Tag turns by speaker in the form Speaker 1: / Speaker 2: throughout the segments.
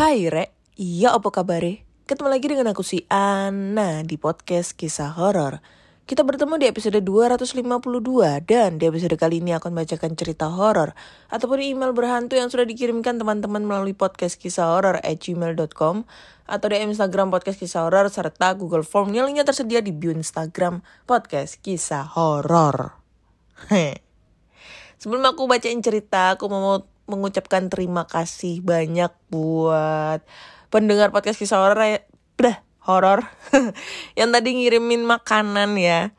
Speaker 1: Hai Re, iya apa kabar? Ketemu lagi dengan aku si Ana di podcast kisah horor. Kita bertemu di episode 252 dan di episode kali ini akan bacakan cerita horor ataupun email berhantu yang sudah dikirimkan teman-teman melalui podcast kisah horor at gmail.com atau di Instagram podcast kisah horor serta Google Form yang linknya tersedia di bio Instagram podcast kisah horor. Sebelum aku bacain cerita, aku mau mengucapkan terima kasih banyak buat pendengar podcast kisah horor ya. Dah, horor yang tadi ngirimin makanan ya.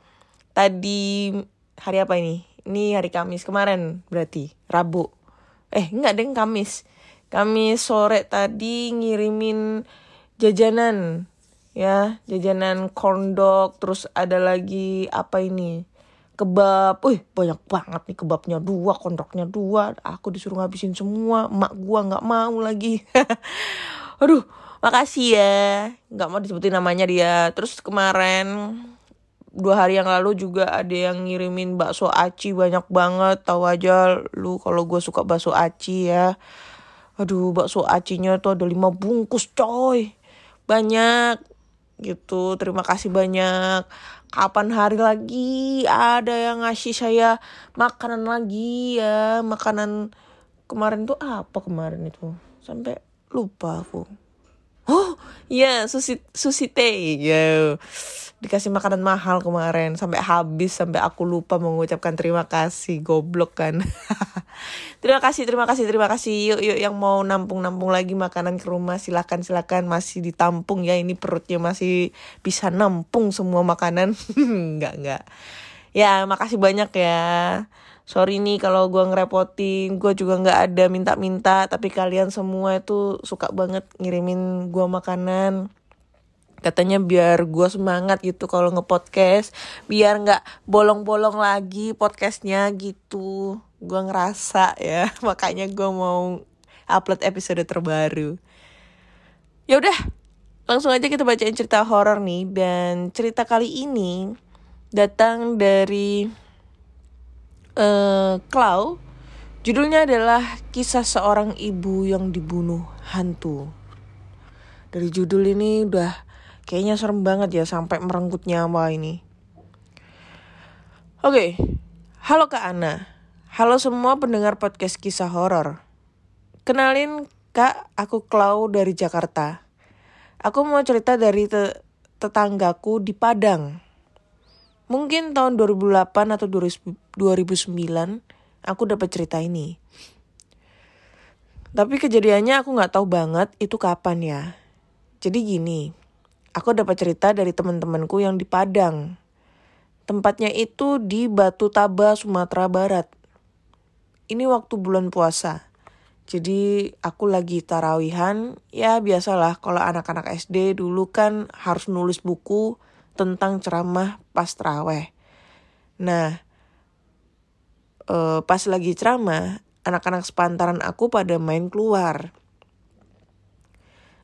Speaker 1: Tadi hari apa ini? Ini hari Kamis kemarin berarti Rabu. Eh enggak deh Kamis. Kamis sore tadi ngirimin jajanan ya jajanan corn dog terus ada lagi apa ini kebab, wih banyak banget nih kebabnya dua, kondoknya dua, aku disuruh ngabisin semua, mak gua nggak mau lagi, aduh makasih ya, nggak mau disebutin namanya dia, terus kemarin dua hari yang lalu juga ada yang ngirimin bakso aci banyak banget, tahu aja lu kalau gue suka bakso aci ya, aduh bakso acinya tuh ada lima bungkus coy, banyak gitu. Terima kasih banyak. Kapan hari lagi ada yang ngasih saya makanan lagi ya? Makanan kemarin tuh apa kemarin itu? Sampai lupa aku. Oh iya yeah, sushi sushi teh ya dikasih makanan mahal kemarin. Sampai habis sampai aku lupa mengucapkan terima kasih goblok kan. Terima kasih terima kasih terima kasih. Yuk yuk yang mau nampung nampung lagi makanan ke rumah silakan silakan. Masih ditampung ya ini perutnya masih bisa nampung semua makanan. Nggak nggak. Ya makasih banyak ya. Sorry nih kalau gue ngerepotin. Gue juga nggak ada minta-minta tapi kalian semua itu suka banget ngirimin gue makanan katanya biar gue semangat gitu kalau ngepodcast. Biar nggak bolong-bolong lagi podcastnya gitu. Gue ngerasa ya makanya gue mau upload episode terbaru. Ya udah langsung aja kita bacain cerita horor nih. Dan cerita kali ini datang dari uh, judulnya adalah kisah seorang ibu yang dibunuh hantu. Dari judul ini udah Kayaknya serem banget ya sampai merenggut nyawa ini. Oke, okay. halo Kak Ana. Halo semua pendengar podcast kisah horor. Kenalin Kak, aku Klau dari Jakarta. Aku mau cerita dari te tetanggaku di Padang. Mungkin tahun 2008 atau 2009 aku dapat cerita ini. Tapi kejadiannya aku nggak tahu banget itu kapan ya. Jadi gini, aku dapat cerita dari teman-temanku yang di Padang. Tempatnya itu di Batu Taba, Sumatera Barat. Ini waktu bulan puasa. Jadi aku lagi tarawihan, ya biasalah kalau anak-anak SD dulu kan harus nulis buku tentang ceramah pas teraweh. Nah, eh, pas lagi ceramah, anak-anak sepantaran aku pada main keluar.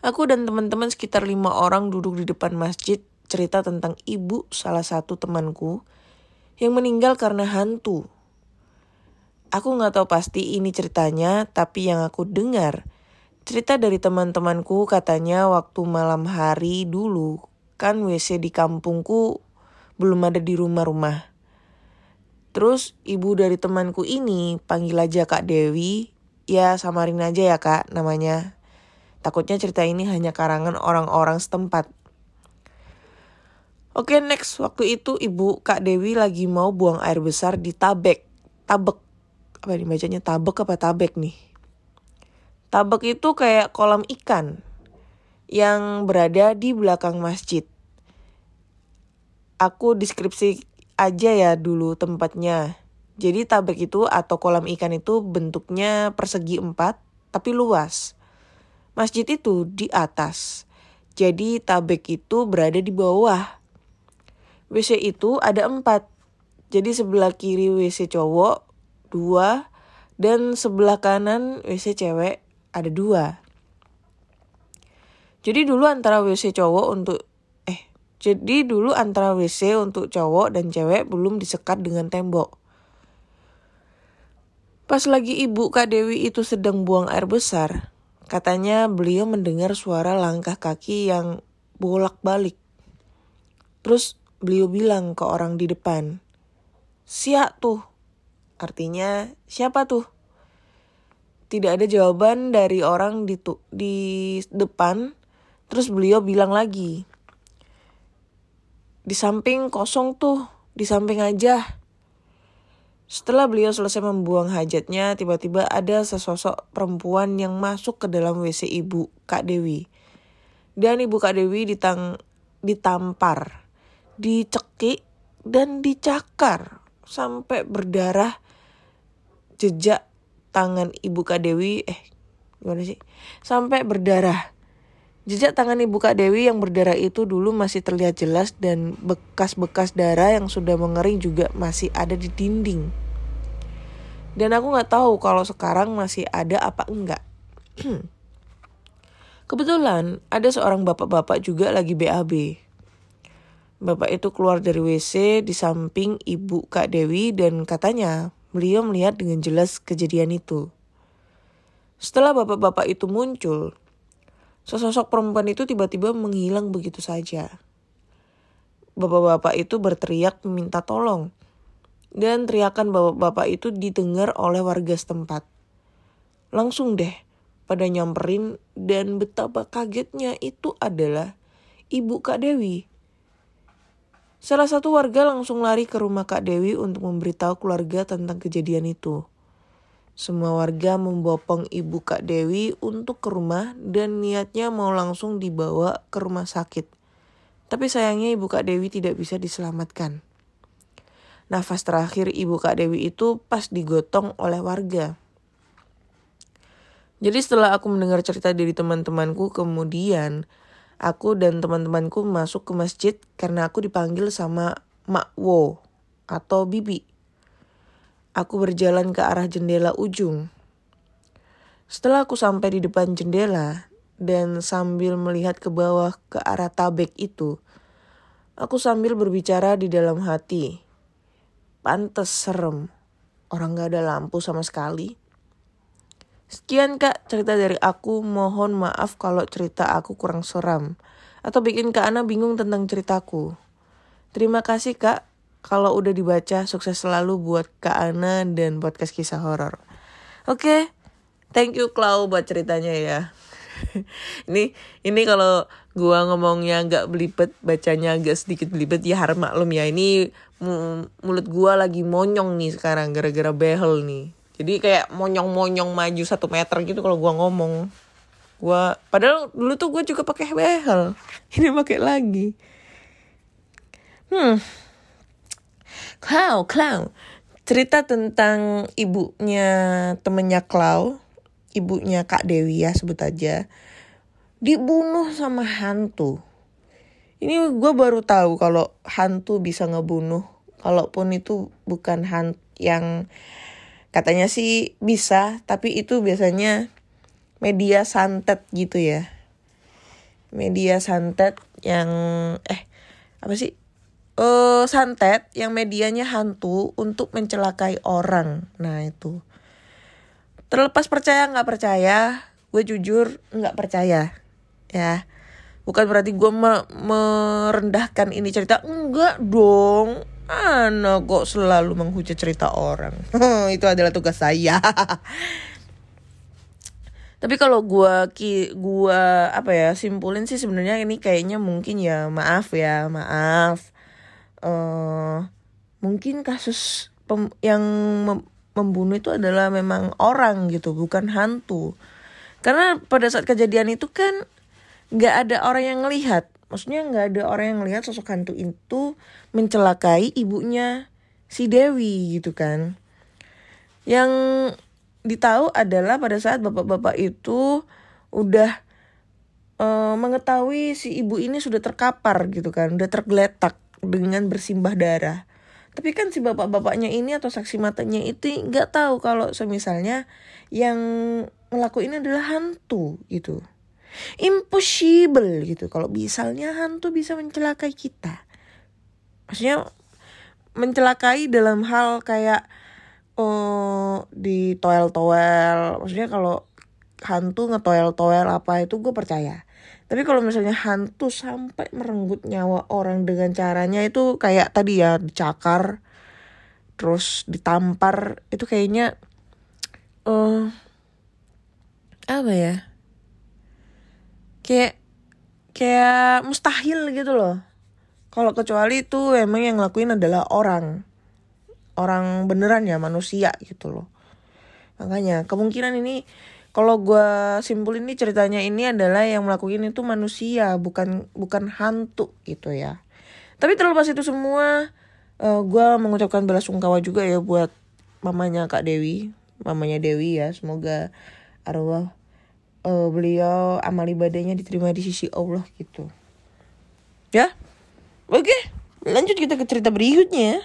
Speaker 1: Aku dan teman-teman sekitar lima orang duduk di depan masjid cerita tentang ibu salah satu temanku yang meninggal karena hantu. Aku nggak tahu pasti ini ceritanya, tapi yang aku dengar cerita dari teman-temanku katanya waktu malam hari dulu kan WC di kampungku belum ada di rumah-rumah. Terus ibu dari temanku ini panggil aja Kak Dewi, ya samarin aja ya Kak namanya. Takutnya cerita ini hanya karangan orang-orang setempat. Oke next, waktu itu ibu Kak Dewi lagi mau buang air besar di tabek. Tabek, apa nih bacanya tabek apa tabek nih? Tabek itu kayak kolam ikan yang berada di belakang masjid. Aku deskripsi aja ya dulu tempatnya. Jadi tabek itu atau kolam ikan itu bentuknya persegi empat tapi luas. Masjid itu di atas. Jadi tabek itu berada di bawah. WC itu ada empat. Jadi sebelah kiri WC cowok dua dan sebelah kanan WC cewek ada dua. Jadi dulu antara WC cowok untuk eh jadi dulu antara WC untuk cowok dan cewek belum disekat dengan tembok. Pas lagi ibu Kak Dewi itu sedang buang air besar, Katanya beliau mendengar suara langkah kaki yang bolak-balik. Terus beliau bilang ke orang di depan, Siap tuh. Artinya siapa tuh? Tidak ada jawaban dari orang di, tu di depan. Terus beliau bilang lagi, di samping kosong tuh, di samping aja. Setelah beliau selesai membuang hajatnya, tiba-tiba ada sesosok perempuan yang masuk ke dalam WC ibu Kak Dewi. Dan ibu Kak Dewi ditang ditampar, dicekik, dan dicakar sampai berdarah jejak tangan ibu Kak Dewi eh gimana sih sampai berdarah Jejak tangan ibu Kak Dewi yang berdarah itu dulu masih terlihat jelas dan bekas-bekas darah yang sudah mengering juga masih ada di dinding. Dan aku nggak tahu kalau sekarang masih ada apa enggak. Kebetulan ada seorang bapak-bapak juga lagi BAB. Bapak itu keluar dari WC di samping ibu Kak Dewi dan katanya beliau melihat dengan jelas kejadian itu. Setelah bapak-bapak itu muncul, Sesosok perempuan itu tiba-tiba menghilang begitu saja. Bapak-bapak itu berteriak meminta tolong. Dan teriakan bapak-bapak itu didengar oleh warga setempat. Langsung deh pada nyamperin dan betapa kagetnya itu adalah ibu Kak Dewi. Salah satu warga langsung lari ke rumah Kak Dewi untuk memberitahu keluarga tentang kejadian itu. Semua warga membopong ibu Kak Dewi untuk ke rumah dan niatnya mau langsung dibawa ke rumah sakit. Tapi sayangnya ibu Kak Dewi tidak bisa diselamatkan. Nafas terakhir ibu Kak Dewi itu pas digotong oleh warga. Jadi setelah aku mendengar cerita dari teman-temanku kemudian aku dan teman-temanku masuk ke masjid karena aku dipanggil sama Mak Wo atau Bibi. Aku berjalan ke arah jendela ujung. Setelah aku sampai di depan jendela dan sambil melihat ke bawah ke arah tabek itu, aku sambil berbicara di dalam hati. Pantes serem, orang gak ada lampu sama sekali. Sekian kak cerita dari aku, mohon maaf kalau cerita aku kurang seram. Atau bikin kak Ana bingung tentang ceritaku. Terima kasih kak kalau udah dibaca, sukses selalu buat Kak Ana dan podcast kisah horor. Oke, okay. thank you Clau buat ceritanya ya. ini ini kalau gua ngomongnya agak belibet, bacanya agak sedikit belibet ya harap maklum ya. Ini mulut gua lagi monyong nih sekarang gara-gara behel nih. Jadi kayak monyong-monyong maju satu meter gitu kalau gua ngomong. Gua padahal dulu tuh gua juga pakai behel. Ini pakai lagi. Hmm, Clow, Clow. Cerita tentang ibunya temennya Clow, ibunya Kak Dewi ya sebut aja, dibunuh sama hantu. Ini gue baru tahu kalau hantu bisa ngebunuh, kalaupun itu bukan hantu yang katanya sih bisa, tapi itu biasanya media santet gitu ya. Media santet yang eh apa sih uh, santet yang medianya hantu untuk mencelakai orang. Nah itu. Terlepas percaya nggak percaya, gue jujur nggak percaya. Ya, bukan berarti gue me merendahkan ini cerita. Enggak dong. Anak kok selalu menghujat cerita orang. itu adalah tugas saya. Tapi kalau gue ki gua apa ya simpulin sih sebenarnya ini kayaknya mungkin ya maaf ya maaf uh, mungkin kasus pem yang mem membunuh itu adalah memang orang gitu bukan hantu. Karena pada saat kejadian itu kan nggak ada orang yang ngelihat. Maksudnya nggak ada orang yang ngelihat sosok hantu itu mencelakai ibunya si Dewi gitu kan. Yang ditahu adalah pada saat bapak-bapak itu udah uh, mengetahui si ibu ini sudah terkapar gitu kan udah tergeletak dengan bersimbah darah. Tapi kan si bapak-bapaknya ini atau saksi matanya itu nggak tahu kalau semisalnya yang ngelakuin adalah hantu gitu. Impossible gitu. Kalau misalnya hantu bisa mencelakai kita. Maksudnya mencelakai dalam hal kayak oh di toel-toel. Maksudnya kalau hantu ngetoel-toel apa itu gue percaya tapi kalau misalnya hantu sampai merenggut nyawa orang dengan caranya itu kayak tadi ya dicakar terus ditampar itu kayaknya uh, apa ya? Kayak kayak mustahil gitu loh. Kalau kecuali itu emang yang ngelakuin adalah orang. Orang beneran ya manusia gitu loh. Makanya kemungkinan ini kalau gue simpulin ini ceritanya ini adalah yang melakukan itu manusia bukan bukan hantu gitu ya. Tapi terlepas itu semua uh, eh, gue mengucapkan belasungkawa juga ya buat mamanya kak Dewi mamanya Dewi ya semoga arwah uh, beliau amal ibadahnya diterima di sisi Allah gitu. Ya? Oke lanjut kita ke cerita berikutnya.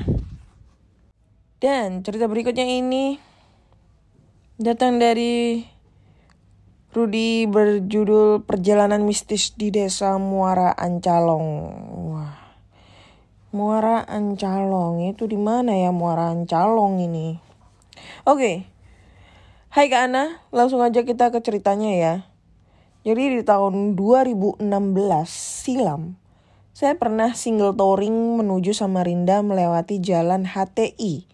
Speaker 1: Dan cerita berikutnya ini datang dari Rudi berjudul Perjalanan Mistis di Desa Muara Ancalong. Wah. Muara Ancalong itu di mana ya Muara Ancalong ini? Oke. Okay. Hai Kak Ana, langsung aja kita ke ceritanya ya. Jadi di tahun 2016 silam, saya pernah single touring menuju Samarinda melewati jalan HTI.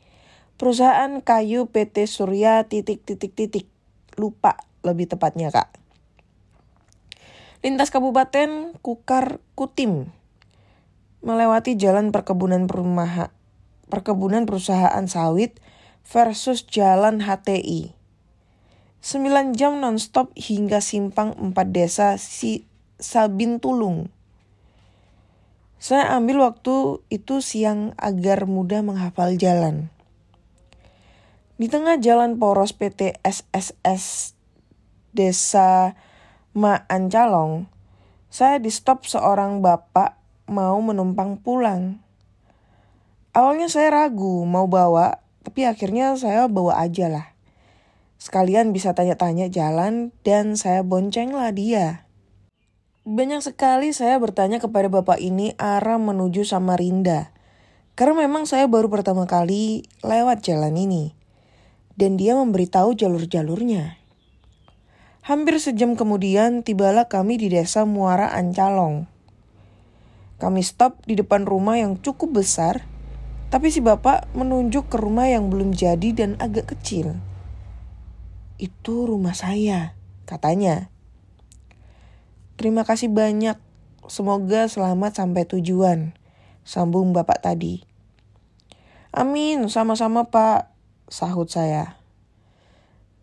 Speaker 1: Perusahaan kayu PT Surya titik titik titik. Lupa lebih tepatnya kak. Lintas Kabupaten Kukar Kutim melewati jalan perkebunan perumahan perkebunan perusahaan sawit versus jalan HTI. 9 jam nonstop hingga simpang 4 desa si Sabin Tulung. Saya ambil waktu itu siang agar mudah menghafal jalan. Di tengah jalan poros PT SSS desa Maancalong, saya di stop seorang bapak mau menumpang pulang. Awalnya saya ragu mau bawa, tapi akhirnya saya bawa aja lah. Sekalian bisa tanya-tanya jalan dan saya boncenglah dia. Banyak sekali saya bertanya kepada bapak ini arah menuju Samarinda. Karena memang saya baru pertama kali lewat jalan ini. Dan dia memberitahu jalur-jalurnya. Hampir sejam kemudian tibalah kami di desa Muara Ancalong. Kami stop di depan rumah yang cukup besar, tapi si bapak menunjuk ke rumah yang belum jadi dan agak kecil. Itu rumah saya, katanya. Terima kasih banyak, semoga selamat sampai tujuan, sambung bapak tadi. Amin, sama-sama pak, sahut saya.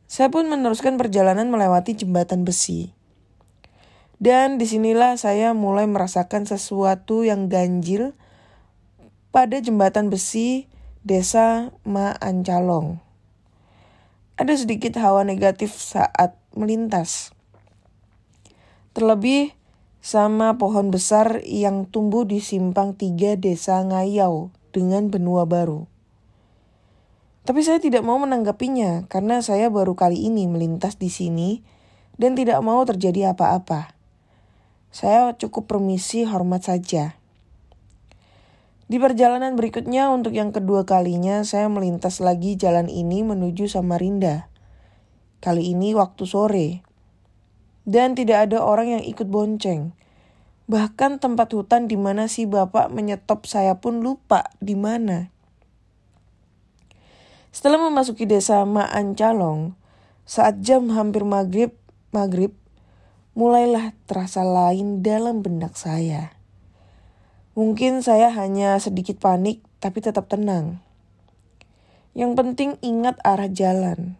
Speaker 1: Saya pun meneruskan perjalanan melewati jembatan besi. Dan di sinilah saya mulai merasakan sesuatu yang ganjil pada jembatan besi desa Maancalong. Ada sedikit hawa negatif saat melintas. Terlebih sama pohon besar yang tumbuh di simpang tiga desa Ngayau dengan benua baru. Tapi saya tidak mau menanggapinya karena saya baru kali ini melintas di sini dan tidak mau terjadi apa-apa. Saya cukup permisi hormat saja. Di perjalanan berikutnya untuk yang kedua kalinya saya melintas lagi jalan ini menuju Samarinda. Kali ini waktu sore. Dan tidak ada orang yang ikut bonceng. Bahkan tempat hutan di mana si bapak menyetop saya pun lupa di mana. Setelah memasuki desa Maancalong, saat jam hampir maghrib, maghrib, mulailah terasa lain dalam benak saya. Mungkin saya hanya sedikit panik, tapi tetap tenang. Yang penting ingat arah jalan.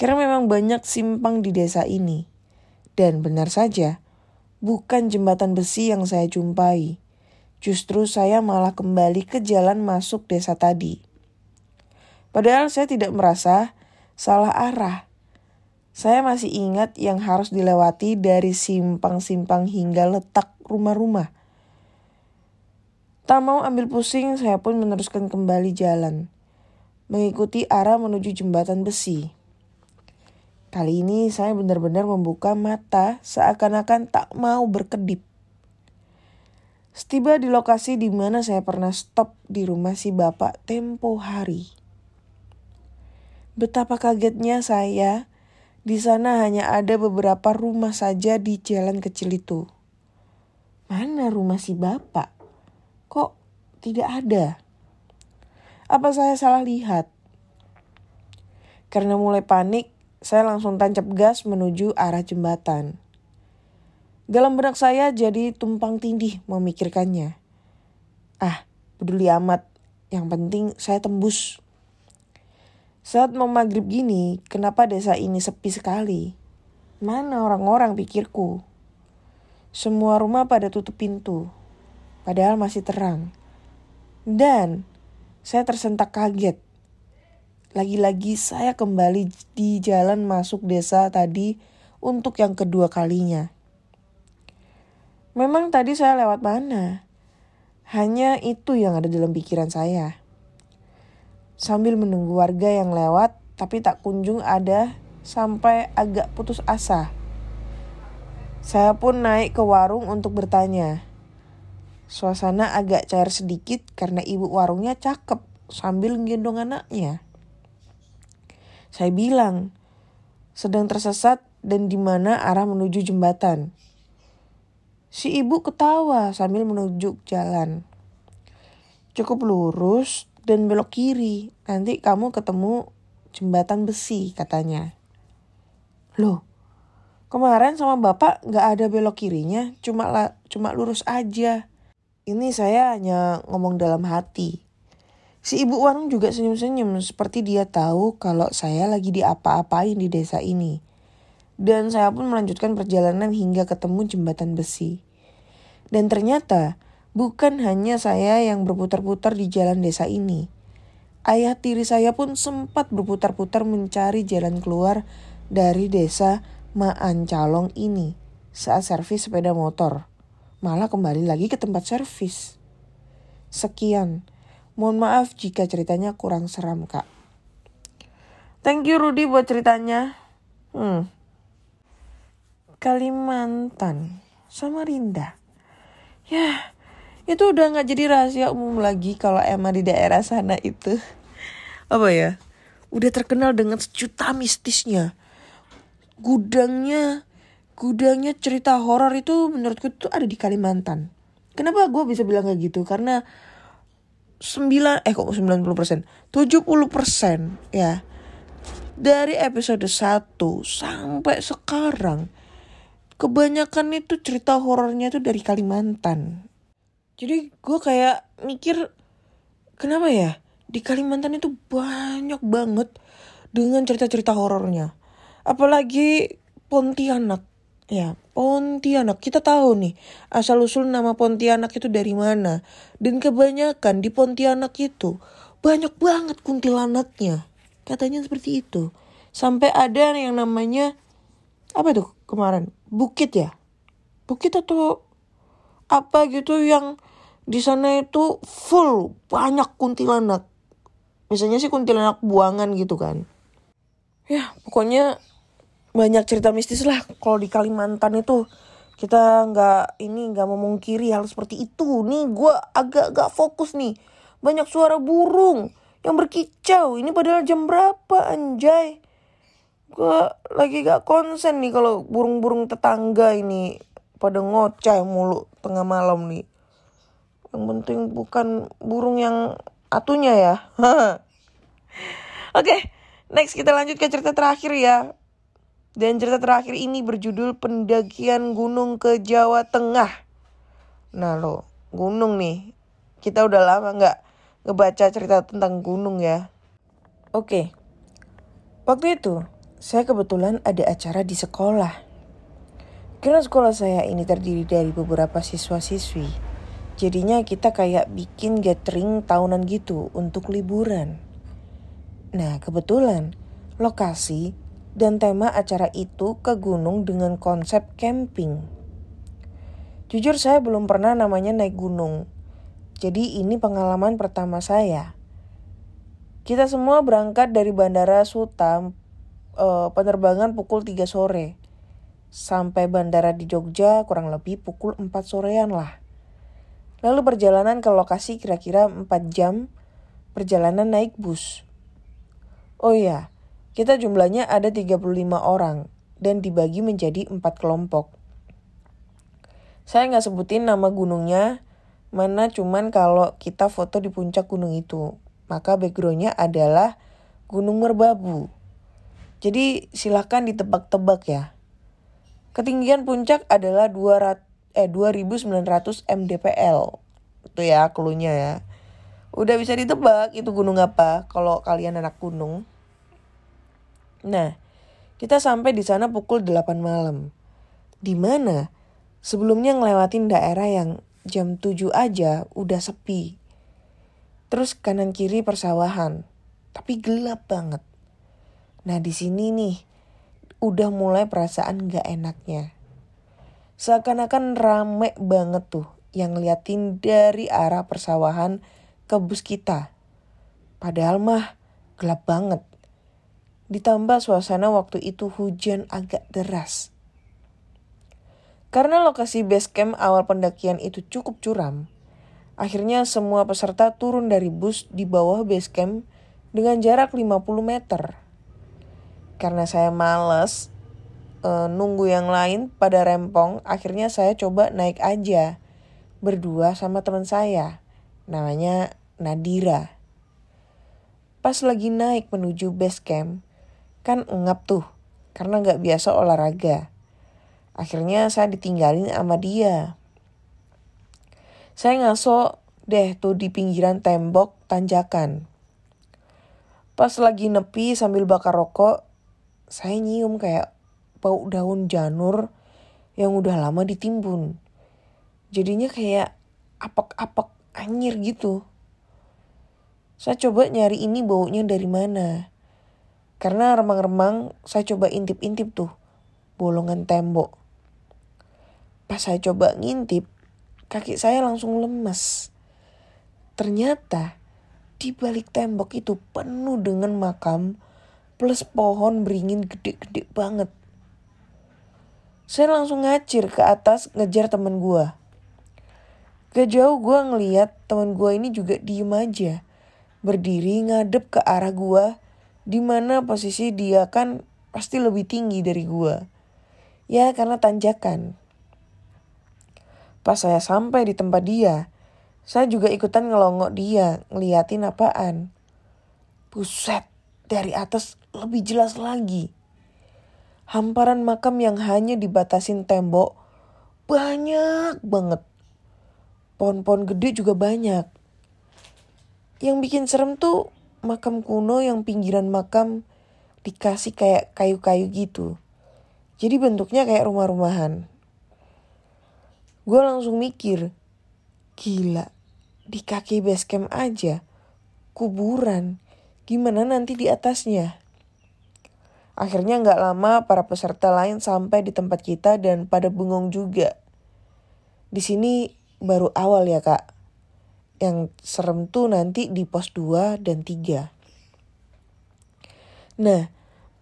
Speaker 1: Karena memang banyak simpang di desa ini. Dan benar saja, bukan jembatan besi yang saya jumpai. Justru saya malah kembali ke jalan masuk desa tadi. Padahal saya tidak merasa salah arah. Saya masih ingat yang harus dilewati dari simpang-simpang hingga letak rumah-rumah. Tak mau ambil pusing, saya pun meneruskan kembali jalan. Mengikuti arah menuju jembatan besi. Kali ini saya benar-benar membuka mata seakan-akan tak mau berkedip. Setiba di lokasi di mana saya pernah stop di rumah si bapak tempo hari. Betapa kagetnya saya Di sana hanya ada beberapa rumah saja di jalan kecil itu. Mana rumah si bapak? Kok tidak ada? Apa saya salah lihat? Karena mulai panik, saya langsung tancap gas menuju arah jembatan. Dalam benak saya jadi tumpang tindih memikirkannya. Ah, peduli amat. Yang penting saya tembus. Saat mau maghrib gini, kenapa desa ini sepi sekali? Mana orang-orang pikirku? Semua rumah pada tutup pintu, padahal masih terang. Dan saya tersentak kaget. Lagi-lagi saya kembali di jalan masuk desa tadi untuk yang kedua kalinya. Memang tadi saya lewat mana? Hanya itu yang ada dalam pikiran saya sambil menunggu warga yang lewat tapi tak kunjung ada sampai agak putus asa. Saya pun naik ke warung untuk bertanya. Suasana agak cair sedikit karena ibu warungnya cakep sambil gendong anaknya. Saya bilang, sedang tersesat dan di mana arah menuju jembatan. Si ibu ketawa sambil menunjuk jalan. Cukup lurus dan belok kiri. Nanti kamu ketemu jembatan besi katanya. Loh, kemarin sama bapak nggak ada belok kirinya, cuma la, cuma lurus aja. Ini saya hanya ngomong dalam hati. Si ibu warung juga senyum-senyum seperti dia tahu kalau saya lagi diapa-apain di desa ini. Dan saya pun melanjutkan perjalanan hingga ketemu jembatan besi. Dan ternyata Bukan hanya saya yang berputar-putar di jalan desa ini. Ayah tiri saya pun sempat berputar-putar mencari jalan keluar dari desa Maan Calong ini saat servis sepeda motor. Malah kembali lagi ke tempat servis. Sekian. Mohon maaf jika ceritanya kurang seram, Kak. Thank you Rudy buat ceritanya. Hmm. Kalimantan, Samarinda. Ya, itu udah nggak jadi rahasia umum lagi kalau emang di daerah sana itu. Apa ya? Udah terkenal dengan sejuta mistisnya. Gudangnya gudangnya cerita horor itu menurutku tuh ada di Kalimantan. Kenapa gue bisa bilang kayak gitu? Karena 9 eh kok 90 persen? 70 persen ya. Dari episode 1 sampai sekarang kebanyakan itu cerita horornya itu dari Kalimantan jadi gue kayak mikir kenapa ya? Di Kalimantan itu banyak banget dengan cerita-cerita horornya. Apalagi Pontianak. Ya Pontianak. Kita tahu nih asal usul nama Pontianak itu dari mana. Dan kebanyakan di Pontianak itu banyak banget kuntilanaknya. Katanya seperti itu. Sampai ada yang namanya apa tuh kemarin? Bukit ya? Bukit atau apa gitu yang di sana itu full banyak kuntilanak. Misalnya sih kuntilanak buangan gitu kan. Ya pokoknya banyak cerita mistis lah. Kalau di Kalimantan itu kita nggak ini nggak memungkiri hal seperti itu. Nih gue agak-agak fokus nih. Banyak suara burung yang berkicau. Ini padahal jam berapa anjay? Gue lagi gak konsen nih kalau burung-burung tetangga ini pada ngoceh mulu tengah malam nih yang penting bukan burung yang atunya ya. Oke, okay, next kita lanjut ke cerita terakhir ya. Dan cerita terakhir ini berjudul pendakian gunung ke Jawa Tengah. Nah lo, gunung nih. Kita udah lama nggak ngebaca cerita tentang gunung ya. Oke, okay. waktu itu saya kebetulan ada acara di sekolah. Karena sekolah saya ini terdiri dari beberapa siswa-siswi Jadinya kita kayak bikin gathering tahunan gitu untuk liburan. Nah kebetulan lokasi dan tema acara itu ke gunung dengan konsep camping. Jujur saya belum pernah namanya naik gunung. Jadi ini pengalaman pertama saya. Kita semua berangkat dari Bandara Suta uh, penerbangan pukul 3 sore. Sampai bandara di Jogja kurang lebih pukul 4 sorean lah. Lalu perjalanan ke lokasi kira-kira 4 jam perjalanan naik bus. Oh iya, Kita jumlahnya ada 35 orang dan dibagi menjadi empat kelompok. Saya nggak sebutin nama gunungnya, mana cuman kalau kita foto di puncak gunung itu. Maka backgroundnya adalah Gunung Merbabu. Jadi silahkan ditebak-tebak ya. Ketinggian puncak adalah 200, eh, 2900 mdpl. Itu ya klunya ya. Udah bisa ditebak itu gunung apa kalau kalian anak gunung. Nah, kita sampai di sana pukul 8 malam. Di mana sebelumnya ngelewatin daerah yang jam 7 aja udah sepi. Terus kanan kiri persawahan, tapi gelap banget. Nah di sini nih udah mulai perasaan gak enaknya. Seakan-akan rame banget tuh yang ngeliatin dari arah persawahan ke bus kita. Padahal mah gelap banget. Ditambah suasana waktu itu hujan agak deras. Karena lokasi base camp awal pendakian itu cukup curam, akhirnya semua peserta turun dari bus di bawah base camp dengan jarak 50 meter karena saya males e, nunggu yang lain pada rempong, akhirnya saya coba naik aja berdua sama teman saya, namanya Nadira. Pas lagi naik menuju base camp, kan engap tuh, karena nggak biasa olahraga. Akhirnya saya ditinggalin sama dia. Saya ngaso deh tuh di pinggiran tembok tanjakan. Pas lagi nepi sambil bakar rokok, saya nyium kayak bau daun janur yang udah lama ditimbun. Jadinya kayak apek-apek anyir gitu. Saya coba nyari ini baunya dari mana. Karena remang-remang saya coba intip-intip tuh bolongan tembok. Pas saya coba ngintip, kaki saya langsung lemes. Ternyata di balik tembok itu penuh dengan makam plus pohon beringin gede-gede banget. Saya langsung ngacir ke atas ngejar temen gue. Gak jauh gue ngeliat temen gue ini juga diem aja. Berdiri ngadep ke arah gue. Di mana posisi dia kan pasti lebih tinggi dari gue. Ya karena tanjakan. Pas saya sampai di tempat dia, saya juga ikutan ngelongok dia, ngeliatin apaan. Buset, dari atas lebih jelas lagi. Hamparan makam yang hanya dibatasin tembok banyak banget. Pohon-pohon gede juga banyak. Yang bikin serem tuh makam kuno yang pinggiran makam dikasih kayak kayu-kayu gitu. Jadi bentuknya kayak rumah-rumahan. Gue langsung mikir, gila, di kaki base camp aja, kuburan, gimana nanti di atasnya? Akhirnya nggak lama para peserta lain sampai di tempat kita dan pada bengong juga. Di sini baru awal ya kak. Yang serem tuh nanti di pos 2 dan 3. Nah,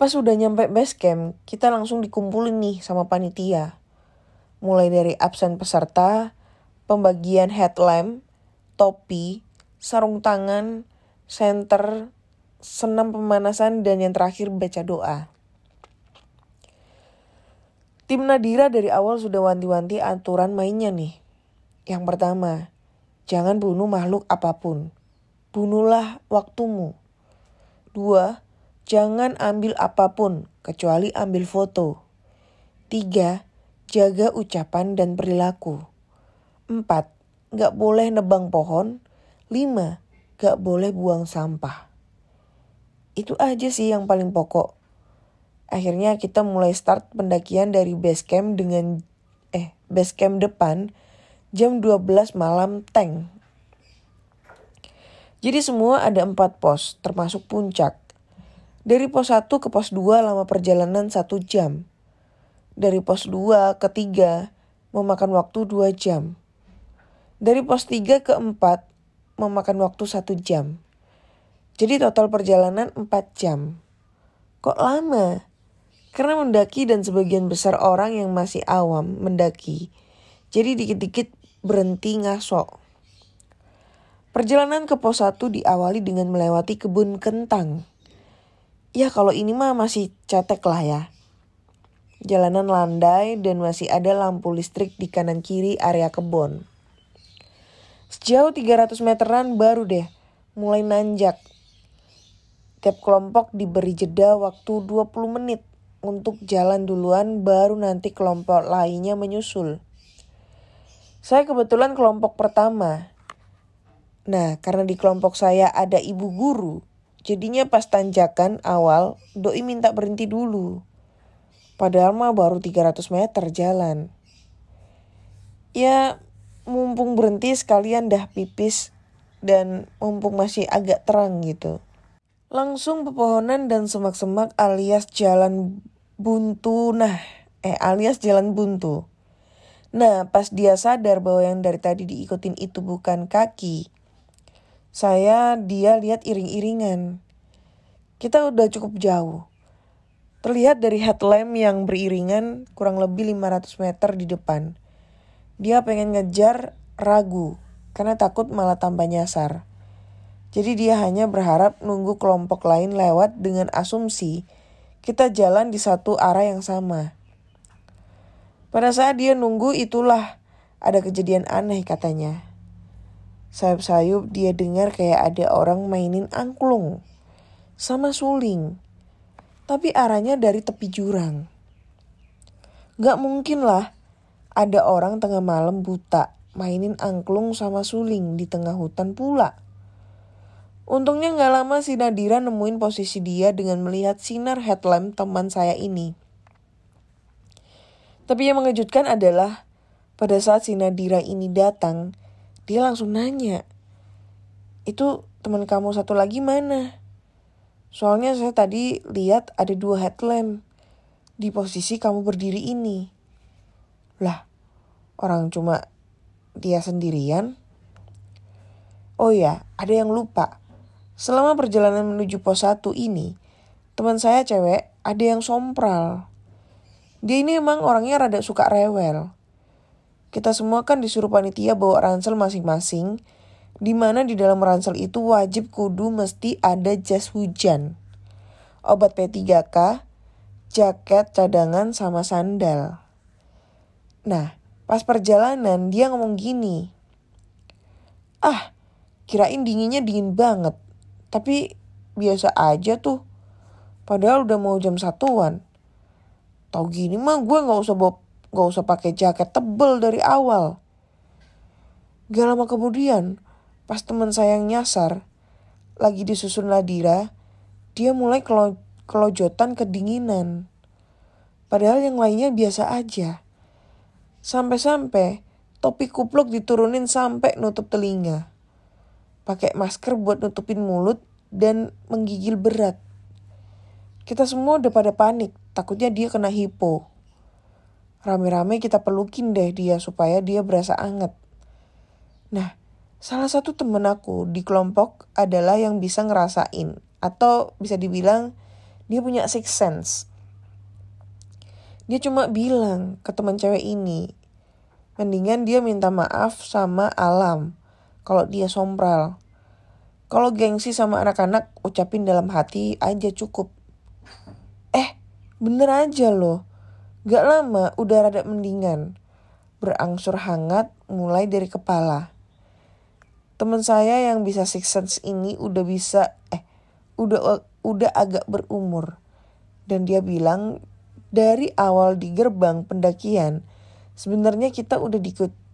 Speaker 1: pas udah nyampe base camp, kita langsung dikumpulin nih sama panitia. Mulai dari absen peserta, pembagian headlamp, topi, sarung tangan, center, senam pemanasan, dan yang terakhir baca doa. Tim Nadira dari awal sudah wanti-wanti aturan mainnya nih. Yang pertama, jangan bunuh makhluk apa pun. Bunuhlah waktumu. Dua, jangan ambil apa pun kecuali ambil foto. Tiga, jaga ucapan dan perilaku. Empat, gak boleh nebang pohon. Lima, gak boleh buang sampah. Itu aja sih yang paling pokok. Akhirnya kita mulai start pendakian dari base camp dengan eh base camp depan jam 12 malam tank. Jadi semua ada empat pos, termasuk puncak. Dari pos 1 ke pos 2 lama perjalanan 1 jam. Dari pos 2 ke 3 memakan waktu 2 jam. Dari pos 3 ke 4 memakan waktu 1 jam. Jadi total perjalanan 4 jam. Kok lama? Karena mendaki dan sebagian besar orang yang masih awam mendaki. Jadi dikit-dikit berhenti ngasok. Perjalanan ke pos 1 diawali dengan melewati kebun kentang. Ya kalau ini mah masih cetek lah ya. Jalanan landai dan masih ada lampu listrik di kanan kiri area kebun. Sejauh 300 meteran baru deh mulai nanjak. Tiap kelompok diberi jeda waktu 20 menit untuk jalan duluan baru nanti kelompok lainnya menyusul. Saya kebetulan kelompok pertama. Nah, karena di kelompok saya ada ibu guru, Jadinya pas tanjakan awal, Doi minta berhenti dulu. Padahal mah baru 300 meter jalan. Ya, mumpung berhenti sekalian dah pipis dan mumpung masih agak terang gitu. Langsung pepohonan dan semak-semak alias jalan buntu. Nah, eh alias jalan buntu. Nah, pas dia sadar bahwa yang dari tadi diikutin itu bukan kaki, saya dia lihat iring-iringan. Kita udah cukup jauh. Terlihat dari headlamp yang beriringan kurang lebih 500 meter di depan. Dia pengen ngejar ragu karena takut malah tambah nyasar. Jadi dia hanya berharap nunggu kelompok lain lewat dengan asumsi kita jalan di satu arah yang sama. Pada saat dia nunggu itulah ada kejadian aneh katanya. Sayup-sayup dia dengar kayak ada orang mainin angklung sama suling. Tapi arahnya dari tepi jurang. Gak mungkin lah ada orang tengah malam buta mainin angklung sama suling di tengah hutan pula. Untungnya gak lama si Nadira nemuin posisi dia dengan melihat sinar headlamp teman saya ini. Tapi yang mengejutkan adalah pada saat si Nadira ini datang, dia langsung nanya, itu teman kamu satu lagi mana? Soalnya saya tadi lihat ada dua headlamp di posisi kamu berdiri ini. Lah, orang cuma dia sendirian? Oh ya, ada yang lupa. Selama perjalanan menuju pos 1 ini, teman saya cewek ada yang sompral. Dia ini emang orangnya rada suka rewel. Kita semua kan disuruh panitia bawa ransel masing-masing, di mana di dalam ransel itu wajib kudu mesti ada jas hujan, obat P3K, jaket cadangan sama sandal. Nah, pas perjalanan dia ngomong gini, ah kirain dinginnya dingin banget, tapi biasa aja tuh. Padahal udah mau jam satuan. Tau gini mah gue gak usah bawa Gak usah pakai jaket tebel dari awal. Gak lama kemudian, pas teman saya yang nyasar, lagi disusun Ladira, dia mulai kelo kelojotan kedinginan. Padahal yang lainnya biasa aja. Sampai-sampai topi kupluk diturunin sampai nutup telinga. Pakai masker buat nutupin mulut dan menggigil berat. Kita semua udah pada panik, takutnya dia kena hipo. Rame-rame kita pelukin deh dia supaya dia berasa anget. Nah, salah satu temen aku di kelompok adalah yang bisa ngerasain atau bisa dibilang dia punya six sense. Dia cuma bilang ke teman cewek ini, mendingan dia minta maaf sama alam kalau dia sompral. Kalau gengsi sama anak-anak ucapin dalam hati aja cukup. Eh, bener aja loh. Gak lama udah rada mendingan. Berangsur hangat mulai dari kepala. Teman saya yang bisa six sense ini udah bisa eh udah udah agak berumur. Dan dia bilang dari awal di gerbang pendakian sebenarnya kita udah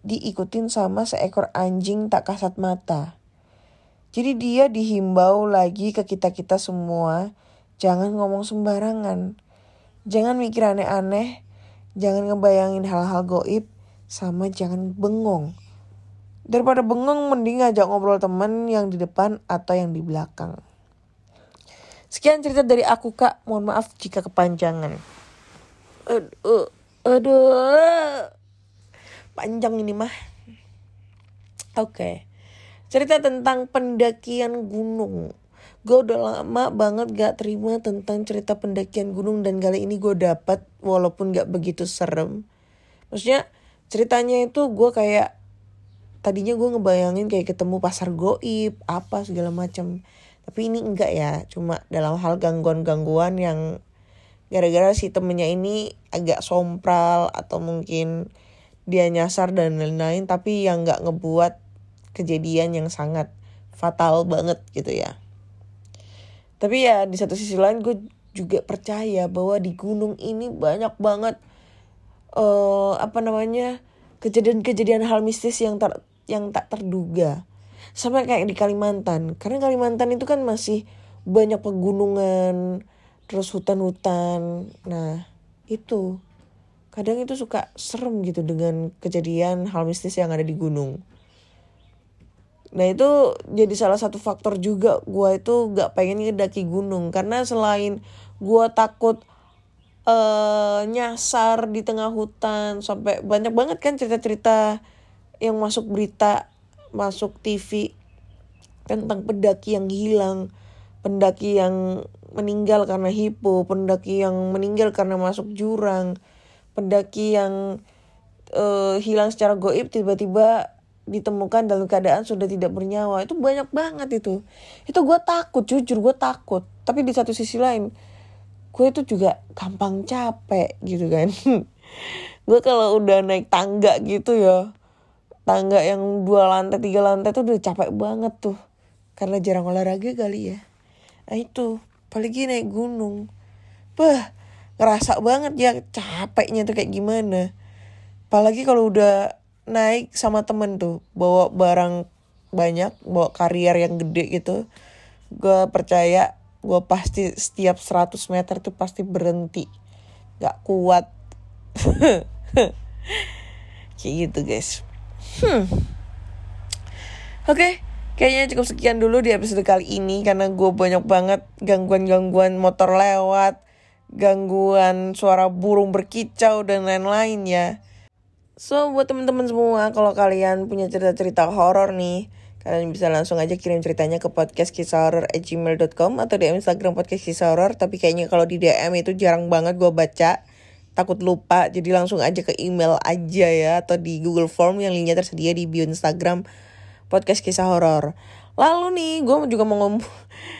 Speaker 1: diikutin sama seekor anjing tak kasat mata. Jadi dia dihimbau lagi ke kita-kita semua, jangan ngomong sembarangan Jangan mikir aneh-aneh, jangan ngebayangin hal-hal goib, sama jangan bengong. Daripada bengong, mending ngajak ngobrol temen yang di depan atau yang di belakang. Sekian cerita dari aku kak, mohon maaf jika kepanjangan. Aduh, aduh, panjang ini mah. Oke, okay. cerita tentang pendakian gunung gue udah lama banget gak terima tentang cerita pendakian gunung dan kali ini gue dapat walaupun gak begitu serem maksudnya ceritanya itu gue kayak tadinya gue ngebayangin kayak ketemu pasar goib apa segala macam Tapi ini enggak ya, cuma dalam hal gangguan-gangguan yang gara-gara si temennya ini agak sompral atau mungkin dia nyasar dan lain-lain tapi yang nggak ngebuat kejadian yang sangat fatal banget gitu ya. Tapi ya di satu sisi lain gue juga percaya bahwa di gunung ini banyak banget uh, apa namanya kejadian-kejadian hal mistis yang ter yang tak terduga. Sampai kayak di Kalimantan. Karena Kalimantan itu kan masih banyak pegunungan terus hutan-hutan. Nah itu kadang itu suka serem gitu dengan kejadian hal mistis yang ada di gunung. Nah itu jadi salah satu faktor juga gue itu gak pengen ngedaki gunung. Karena selain gue takut uh, nyasar di tengah hutan sampai banyak banget kan cerita-cerita yang masuk berita masuk TV tentang pendaki yang hilang pendaki yang meninggal karena hipo, pendaki yang meninggal karena masuk jurang, pendaki yang uh, hilang secara goib tiba-tiba ditemukan dalam keadaan sudah tidak bernyawa. Itu banyak banget itu. Itu gue takut jujur gue takut. Tapi di satu sisi lain gue itu juga gampang capek gitu kan. Gue kalau udah naik tangga gitu ya tangga yang dua lantai tiga lantai tuh udah capek banget tuh. Karena jarang olahraga kali ya. Nah itu apalagi naik gunung. Bah ngerasa banget ya capeknya tuh kayak gimana apalagi kalau udah naik sama temen tuh bawa barang banyak bawa karier yang gede gitu gue percaya gue pasti setiap 100 meter tuh pasti berhenti gak kuat kayak gitu guys hmm. oke okay. Kayaknya cukup sekian dulu di episode kali ini karena gue banyak banget gangguan-gangguan motor lewat, gangguan suara burung berkicau dan lain-lain ya. So buat temen-temen semua kalau kalian punya cerita-cerita horor nih, kalian bisa langsung aja kirim ceritanya ke podcast kisah gmail.com atau di Instagram podcast kisah horror. Tapi kayaknya kalau di DM itu jarang banget gue baca takut lupa jadi langsung aja ke email aja ya atau di Google Form yang linknya tersedia di bio Instagram podcast kisah horor. Lalu nih, gue juga mau ngomong,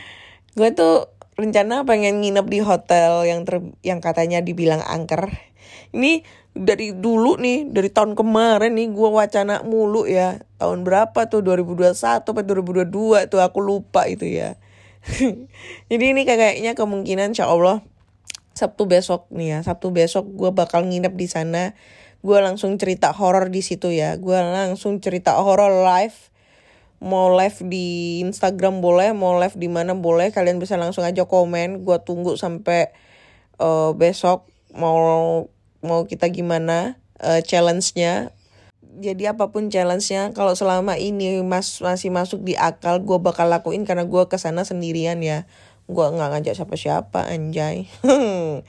Speaker 1: gue tuh rencana pengen nginep di hotel yang ter yang katanya dibilang angker. Ini dari dulu nih, dari tahun kemarin nih gue wacana mulu ya. Tahun berapa tuh 2021 atau 2022 tuh aku lupa itu ya. Jadi ini kayaknya kemungkinan insya Allah Sabtu besok nih ya. Sabtu besok gue bakal nginep di sana. Gue langsung cerita horor di situ ya. Gue langsung cerita horor live mau live di Instagram boleh, mau live di mana boleh, kalian bisa langsung aja komen. Gua tunggu sampai uh, besok mau mau kita gimana uh, challenge-nya. Jadi apa pun challenge-nya, kalau selama ini mas masih masuk di akal, gue bakal lakuin karena gue ke sana sendirian ya. Gue nggak ngajak siapa-siapa, anjay.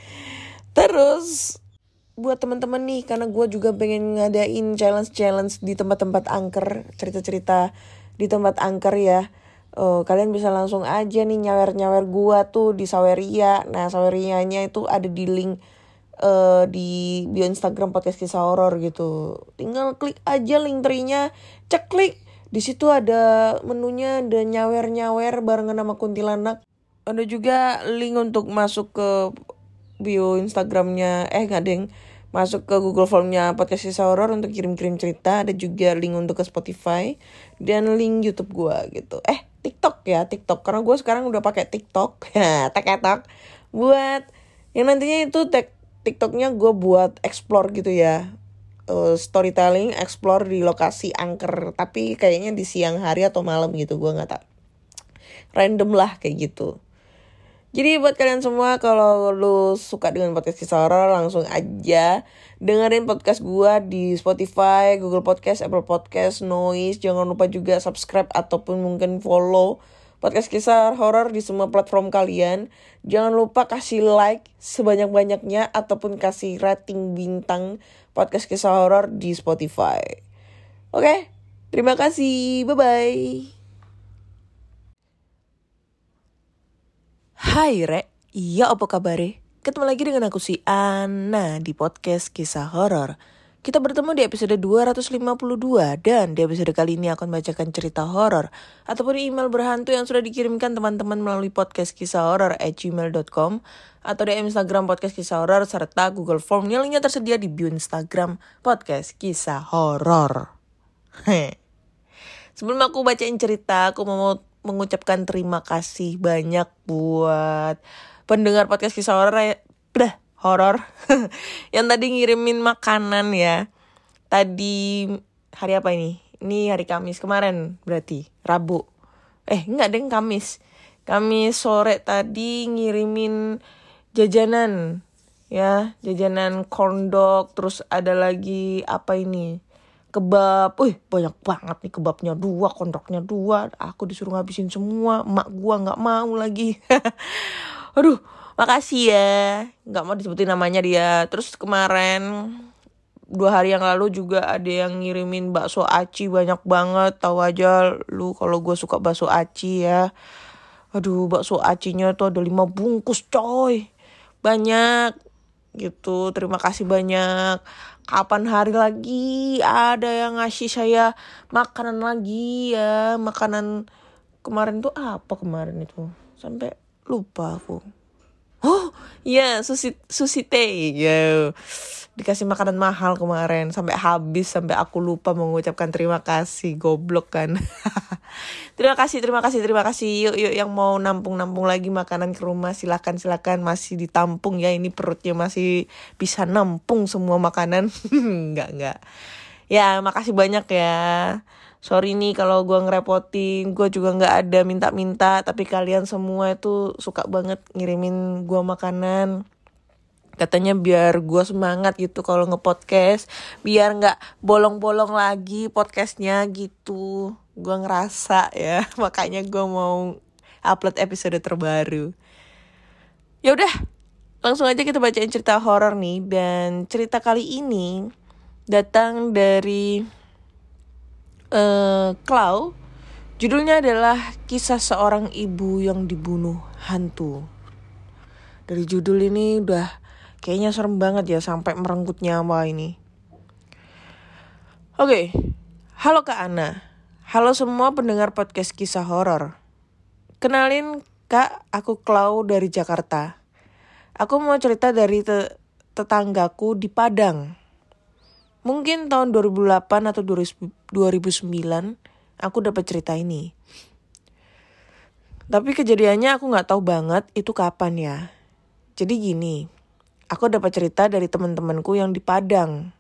Speaker 1: Terus buat teman-teman nih, karena gue juga pengen ngadain challenge-challenge di tempat-tempat angker, cerita-cerita di tempat angker ya. Uh, kalian bisa langsung aja nih nyawer-nyawer gua tuh di Saweria. Nah Sawerianya itu ada di link uh, di bio Instagram podcast kisah horor gitu. Tinggal klik aja link trinya cek klik. Di situ ada menunya ada nyawer-nyawer barengan sama kuntilanak. Ada juga link untuk masuk ke bio Instagramnya. Eh nggak deng masuk ke Google Formnya podcast kisah horor untuk kirim-kirim cerita ada juga link untuk ke Spotify dan link YouTube gue gitu. Eh TikTok ya TikTok. Karena gue sekarang udah pakai TikTok. TikTok buat yang nantinya itu TikToknya gue buat explore gitu ya. Uh, storytelling explore di lokasi angker. Tapi kayaknya di siang hari atau malam gitu gue nggak tak random lah kayak gitu jadi buat kalian semua kalau lu suka dengan podcast kisah horor langsung aja dengerin podcast gua di Spotify, Google Podcast, Apple Podcast, Noise. Jangan lupa juga subscribe ataupun mungkin follow podcast kisah horor di semua platform kalian. Jangan lupa kasih like sebanyak-banyaknya ataupun kasih rating bintang podcast kisah horor di Spotify. Oke, terima kasih. Bye bye. Hai Re, iya apa kabar? Ketemu lagi dengan aku si Ana di podcast kisah horor. Kita bertemu di episode 252 dan di episode kali ini akan bacakan cerita horor ataupun email berhantu yang sudah dikirimkan teman-teman melalui podcast kisah horor at gmail.com atau di Instagram podcast kisah horor serta Google Form yang linknya tersedia di bio Instagram podcast kisah horor. Sebelum aku bacain cerita, aku mau mengucapkan terima kasih banyak buat pendengar podcast kisah horor ya. Dah, horor. Yang tadi ngirimin makanan ya. Tadi hari apa ini? Ini hari Kamis kemarin berarti. Rabu. Eh enggak deng Kamis. Kamis sore tadi ngirimin jajanan ya. Jajanan corn dog terus ada lagi apa ini kebab, wih banyak banget nih kebabnya. Dua, kondoknya dua, aku disuruh ngabisin semua, emak gua nggak mau lagi, aduh makasih ya. Nggak mau disebutin namanya dia. Terus kemarin dua hari yang lalu juga ada yang ngirimin bakso aci banyak banget. Tahu aja lu kalau gue suka bakso aci ya. Aduh bakso acinya tuh ada lima bungkus coy. Banyak. Gitu terima kasih banyak kapan hari lagi ada yang ngasih saya makanan lagi ya? Makanan kemarin tuh apa kemarin itu? Sampai lupa aku. Oh iya sushi sushi teh ya dikasih makanan mahal kemarin. Sampai habis sampai aku lupa mengucapkan terima kasih. Goblok kan. Terima kasih terima kasih terima kasih. Yuk yuk yang mau nampung nampung lagi makanan ke rumah silakan silakan. Masih ditampung ya ini perutnya masih bisa nampung semua makanan. Nggak nggak. Ya makasih banyak ya. Sorry nih kalau gue ngerepotin. Gue juga nggak ada minta-minta tapi kalian semua itu suka banget ngirimin gue makanan katanya biar gue semangat gitu kalau ngepodcast biar nggak bolong-bolong lagi podcastnya gitu. Gue ngerasa ya makanya gue mau upload episode terbaru. Ya udah langsung aja kita bacain cerita horor nih dan cerita kali ini datang dari uh, judulnya adalah kisah seorang ibu yang dibunuh hantu. Dari judul ini udah kayaknya serem banget ya sampai merenggut nyawa ini oke okay. halo Kak Ana halo semua pendengar podcast kisah horor kenalin Kak aku Clau dari Jakarta aku mau cerita dari te tetanggaku di Padang Mungkin tahun 2008 atau 2009 aku dapat cerita ini. Tapi kejadiannya aku nggak tahu banget itu kapan ya. Jadi gini, aku dapat cerita dari teman-temanku yang di Padang.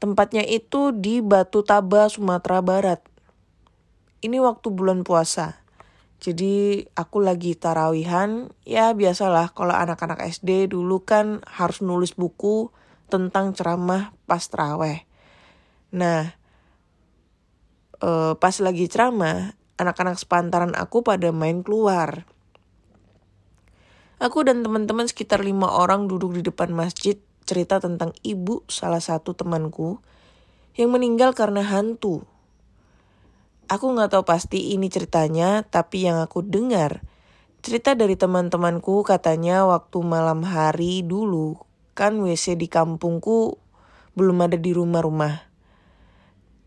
Speaker 1: Tempatnya itu di Batu Taba, Sumatera Barat. Ini waktu bulan puasa. Jadi aku lagi tarawihan, ya biasalah kalau anak-anak SD dulu kan harus nulis buku tentang ceramah pas teraweh. Nah, uh, pas lagi ceramah, anak-anak sepantaran aku pada main keluar. Aku dan teman-teman sekitar lima orang duduk di depan masjid cerita tentang ibu salah satu temanku yang meninggal karena hantu. Aku nggak tahu pasti ini ceritanya, tapi yang aku dengar cerita dari teman-temanku katanya waktu malam hari dulu kan WC di kampungku belum ada di rumah-rumah.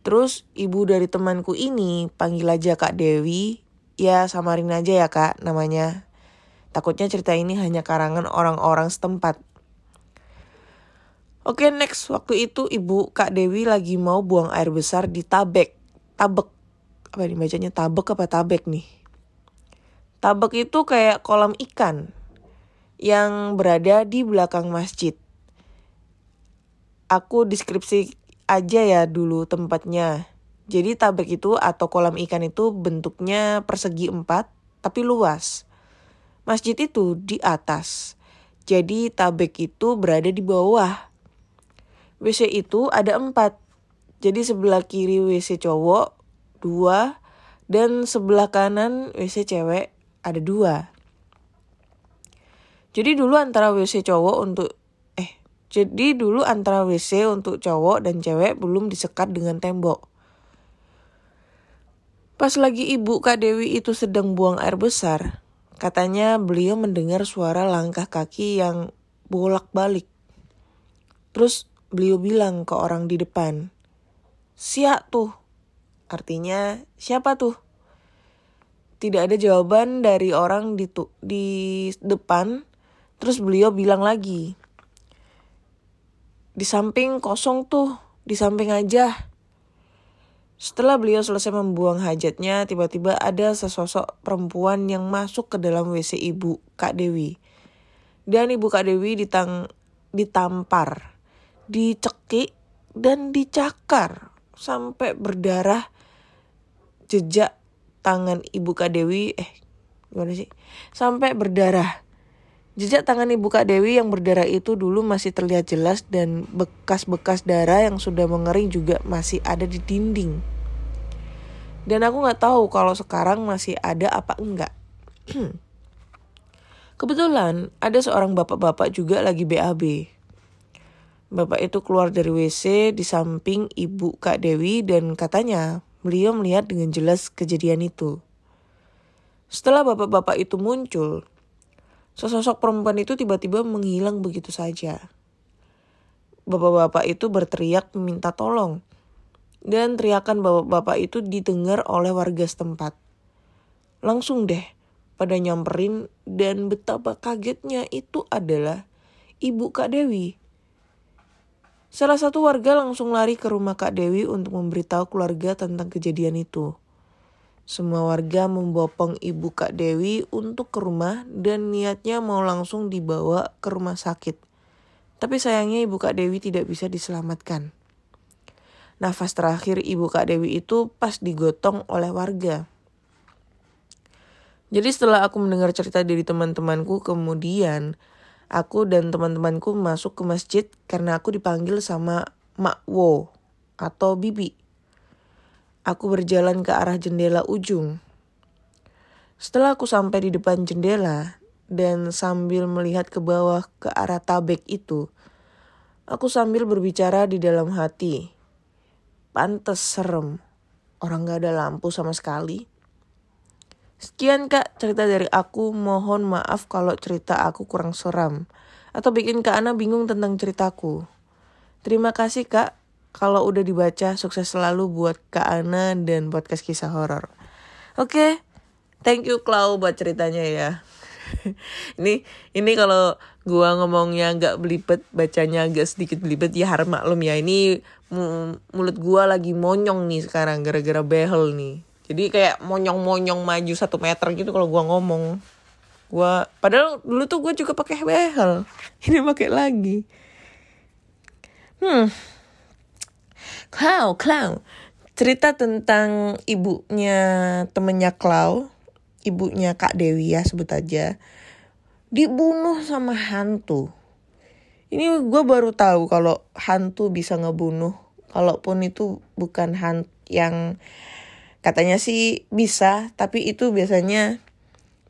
Speaker 1: Terus ibu dari temanku ini panggil aja Kak Dewi, ya samarin aja ya Kak namanya. Takutnya cerita ini hanya karangan orang-orang setempat. Oke next, waktu itu ibu Kak Dewi lagi mau buang air besar di tabek. Tabek, apa ini bacanya tabek apa tabek nih? Tabek itu kayak kolam ikan yang berada di belakang masjid. Aku deskripsi aja ya dulu tempatnya. Jadi tabek itu atau kolam ikan itu bentuknya persegi empat tapi luas. Masjid itu di atas. Jadi tabek itu berada di bawah. WC itu ada empat. Jadi sebelah kiri WC cowok dua dan sebelah kanan WC cewek ada dua. Jadi dulu antara WC cowok untuk eh jadi dulu antara WC untuk cowok dan cewek belum disekat dengan tembok. Pas lagi ibu Kak Dewi itu sedang buang air besar, katanya beliau mendengar suara langkah kaki yang bolak-balik. Terus beliau bilang ke orang di depan, siap tuh. Artinya siapa tuh? Tidak ada jawaban dari orang di, tu di depan. Terus beliau bilang lagi, di samping kosong tuh, di samping aja. Setelah beliau selesai membuang hajatnya, tiba-tiba ada sesosok perempuan yang masuk ke dalam WC ibu Kak Dewi. Dan ibu Kak Dewi ditang ditampar dicekik dan dicakar sampai berdarah jejak tangan ibu Kak Dewi eh gimana sih? Sampai berdarah. Jejak tangan ibu Kak Dewi yang berdarah itu dulu masih terlihat jelas dan bekas-bekas darah yang sudah mengering juga masih ada di dinding dan aku nggak tahu kalau sekarang masih ada apa enggak kebetulan ada seorang bapak-bapak juga lagi BAB Bapak itu keluar dari WC di samping ibu Kak Dewi dan katanya beliau melihat dengan jelas kejadian itu. Setelah bapak-bapak itu muncul, sesosok perempuan itu tiba-tiba menghilang begitu saja. Bapak-bapak itu berteriak meminta tolong. Dan teriakan bapak-bapak itu didengar oleh warga setempat. Langsung deh pada nyamperin dan betapa kagetnya itu adalah ibu Kak Dewi Salah satu warga langsung lari ke rumah Kak Dewi untuk memberitahu keluarga tentang kejadian itu. Semua warga membopong ibu Kak Dewi untuk ke rumah dan niatnya mau langsung dibawa ke rumah sakit. Tapi sayangnya ibu Kak Dewi tidak bisa diselamatkan. Nafas terakhir ibu Kak Dewi itu pas digotong oleh warga. Jadi setelah aku mendengar cerita dari teman-temanku kemudian aku dan teman-temanku masuk ke masjid karena aku dipanggil sama Mak Wo atau Bibi. Aku berjalan ke arah jendela ujung. Setelah aku sampai di depan jendela dan sambil melihat ke bawah ke arah tabek itu, aku sambil berbicara di dalam hati. Pantes serem, orang gak ada lampu sama sekali. Sekian kak cerita dari aku, mohon maaf kalau cerita aku kurang seram. Atau bikin kak Ana bingung tentang ceritaku. Terima kasih kak, kalau udah dibaca sukses selalu buat kak Ana dan podcast kisah horor. Oke, okay. thank you Klau buat ceritanya ya. ini ini kalau gua ngomongnya agak belibet, bacanya agak sedikit belibet ya harap maklum ya. Ini mulut gua lagi monyong nih sekarang gara-gara behel nih. Jadi kayak monyong-monyong maju satu meter gitu kalau gua ngomong. Gua padahal dulu tuh gue juga pakai behel. Ini pakai lagi. Hmm. Clow, Clow. Cerita tentang ibunya temennya Clow, ibunya Kak Dewi ya sebut aja, dibunuh sama hantu. Ini gue baru tahu kalau hantu bisa ngebunuh, kalaupun itu bukan hantu yang Katanya sih bisa, tapi itu biasanya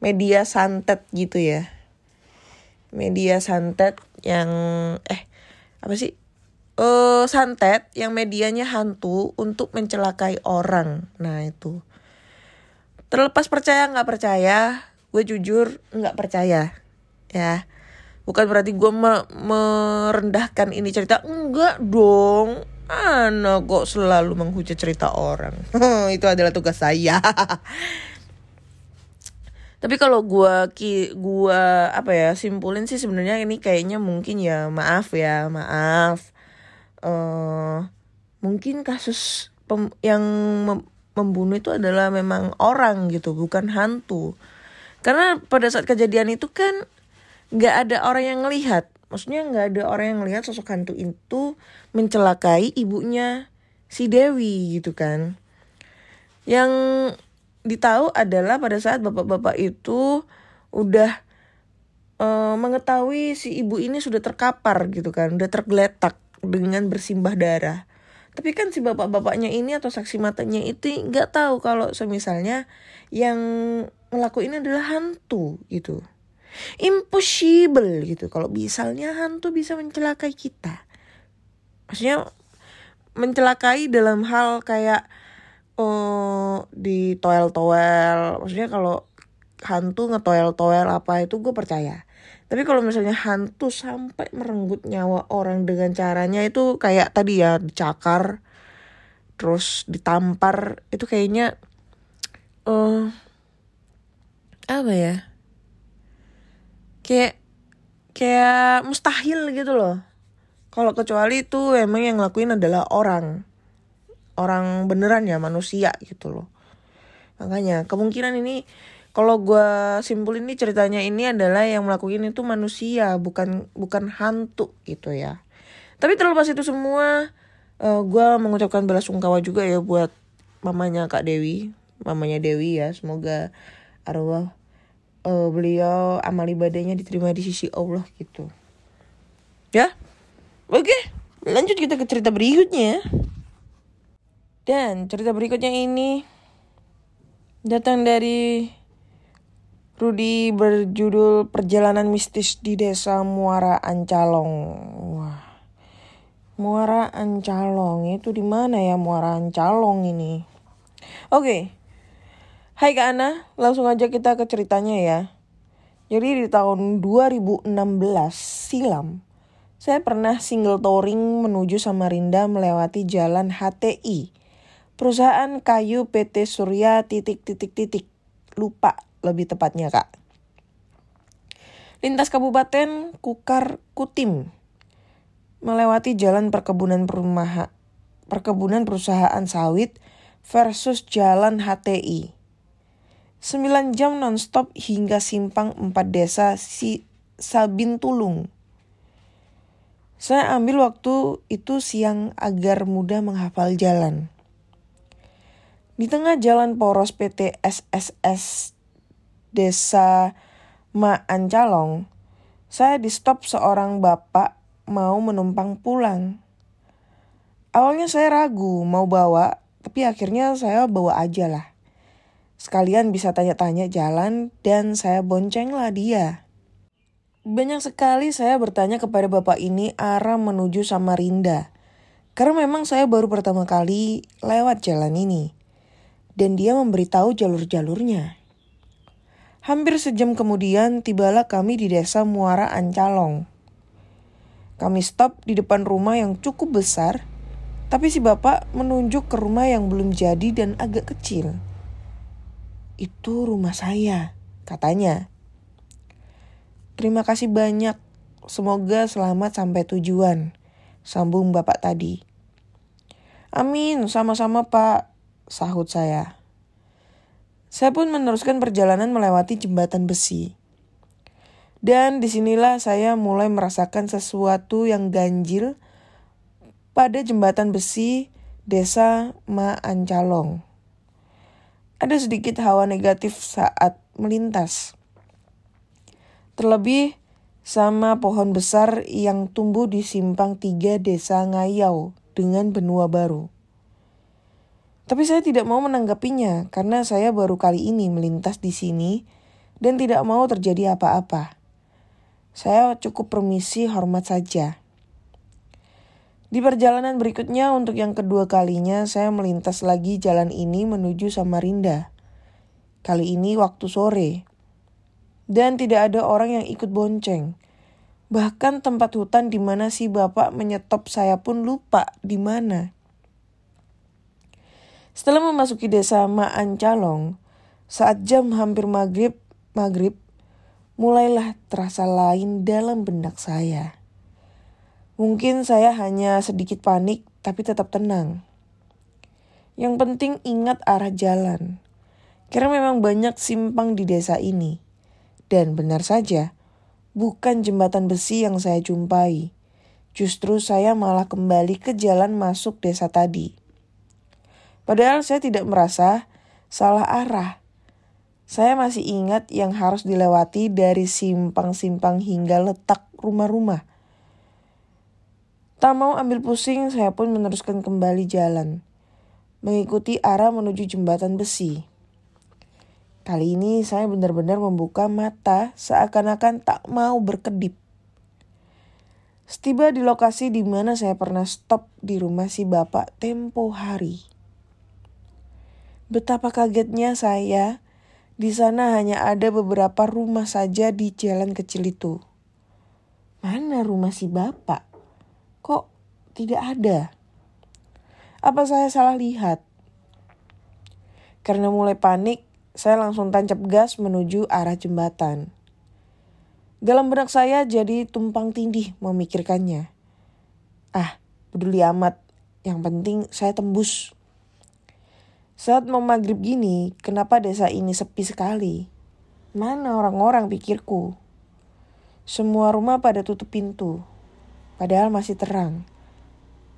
Speaker 1: media santet gitu ya. Media santet yang eh apa sih? Uh, santet yang medianya hantu untuk mencelakai orang. Nah, itu. Terlepas percaya nggak percaya, gue jujur nggak percaya. Ya. Bukan berarti gue me merendahkan ini cerita. Enggak dong Ana kok selalu menghujat cerita orang. itu adalah tugas saya. Tapi kalau gua ki gua apa ya simpulin sih sebenarnya ini kayaknya mungkin ya maaf ya maaf. Uh, mungkin kasus pem yang mem membunuh itu adalah memang orang gitu bukan hantu. Karena pada saat kejadian itu kan nggak ada orang yang ngelihat. Maksudnya nggak ada orang yang melihat sosok hantu itu mencelakai ibunya si Dewi gitu kan. Yang ditahu adalah pada saat bapak-bapak itu udah uh, mengetahui si ibu ini sudah terkapar gitu kan udah tergeletak dengan bersimbah darah. Tapi kan si bapak-bapaknya ini atau saksi matanya itu nggak tahu kalau semisalnya yang ngelakuin adalah hantu gitu impossible gitu. Kalau misalnya hantu bisa mencelakai kita. Maksudnya mencelakai dalam hal kayak oh di toel toel maksudnya kalau hantu ngetoel toel apa itu gue percaya. Tapi kalau misalnya hantu sampai merenggut nyawa orang dengan caranya itu kayak tadi ya dicakar, terus ditampar, itu kayaknya uh, apa ya? Kayak kayak mustahil gitu loh. Kalau kecuali itu emang yang ngelakuin adalah orang. Orang beneran ya manusia gitu loh. Makanya kemungkinan ini kalau gue simpulin ini ceritanya ini adalah yang melakukan itu manusia bukan bukan hantu gitu ya tapi terlepas itu semua uh, eh, gue mengucapkan bela sungkawa juga ya buat mamanya kak Dewi mamanya Dewi ya semoga arwah uh, beliau amal ibadahnya diterima di sisi Allah gitu ya oke lanjut kita ke cerita berikutnya dan cerita berikutnya ini datang dari Rudi berjudul Perjalanan Mistis di Desa Muara Ancalong. Wah. Muara Ancalong itu di mana ya Muara Ancalong ini? Oke. Okay. Hai Kak Ana, langsung aja kita ke ceritanya ya. Jadi di tahun 2016 silam, saya pernah single touring menuju Samarinda melewati jalan HTI. Perusahaan kayu PT Surya titik titik titik. Lupa lebih tepatnya kak. Lintas Kabupaten Kukar Kutim melewati jalan perkebunan perumahan perkebunan perusahaan sawit versus jalan HTI. 9 jam nonstop hingga simpang 4 desa si Sabintulung. Saya ambil waktu itu siang agar mudah menghafal jalan. Di tengah jalan poros PT SSS desa Maancalong, saya di stop seorang bapak mau menumpang pulang. Awalnya saya ragu mau bawa, tapi akhirnya saya bawa aja lah. Sekalian bisa tanya-tanya jalan dan saya boncenglah dia. Banyak sekali saya bertanya kepada bapak ini arah menuju Samarinda. Karena memang saya baru pertama kali lewat jalan ini. Dan dia memberitahu jalur-jalurnya. Hampir sejam kemudian tibalah kami di desa Muara Ancalong. Kami stop di depan rumah yang cukup besar, tapi si bapak menunjuk ke rumah yang belum jadi dan agak kecil. Itu rumah saya, katanya. Terima kasih banyak, semoga selamat sampai tujuan, sambung bapak tadi. Amin, sama-sama pak, sahut saya. Saya pun meneruskan perjalanan melewati jembatan besi. Dan di sinilah saya mulai merasakan sesuatu yang ganjil pada jembatan besi desa Ma Ancalong. Ada sedikit hawa negatif saat melintas. Terlebih sama pohon besar yang tumbuh di simpang tiga desa Ngayau dengan benua baru. Tapi saya tidak mau menanggapinya karena saya baru kali ini melintas di sini dan tidak mau terjadi apa-apa. Saya cukup permisi hormat saja. Di perjalanan berikutnya untuk yang kedua kalinya saya melintas lagi jalan ini menuju Samarinda. Kali ini waktu sore. Dan tidak ada orang yang ikut bonceng. Bahkan tempat hutan di mana si bapak menyetop saya pun lupa di mana. Setelah memasuki desa Maancalong, saat jam hampir maghrib, maghrib, mulailah terasa lain dalam benak saya. Mungkin saya hanya sedikit panik, tapi tetap tenang. Yang penting ingat arah jalan, karena memang banyak simpang di desa ini. Dan benar saja, bukan jembatan besi yang saya jumpai. Justru saya malah kembali ke jalan masuk desa tadi. Padahal saya tidak merasa salah arah. Saya masih ingat yang harus dilewati dari simpang-simpang hingga letak rumah-rumah. Tak mau ambil pusing, saya pun meneruskan kembali jalan. Mengikuti arah menuju jembatan besi. Kali ini saya benar-benar membuka mata seakan-akan tak mau berkedip. Setiba di lokasi di mana saya pernah stop di rumah si bapak tempo hari. Betapa kagetnya saya, di sana hanya ada beberapa rumah saja di jalan kecil itu. Mana rumah si bapak? Tidak ada? Apa saya salah lihat? Karena mulai panik, saya langsung tancap gas menuju arah jembatan. Dalam benak saya jadi tumpang tindih memikirkannya. Ah, peduli amat. Yang penting saya tembus. Saat mau maghrib gini, kenapa desa ini sepi sekali? Mana orang-orang pikirku? Semua rumah pada tutup pintu, padahal masih terang.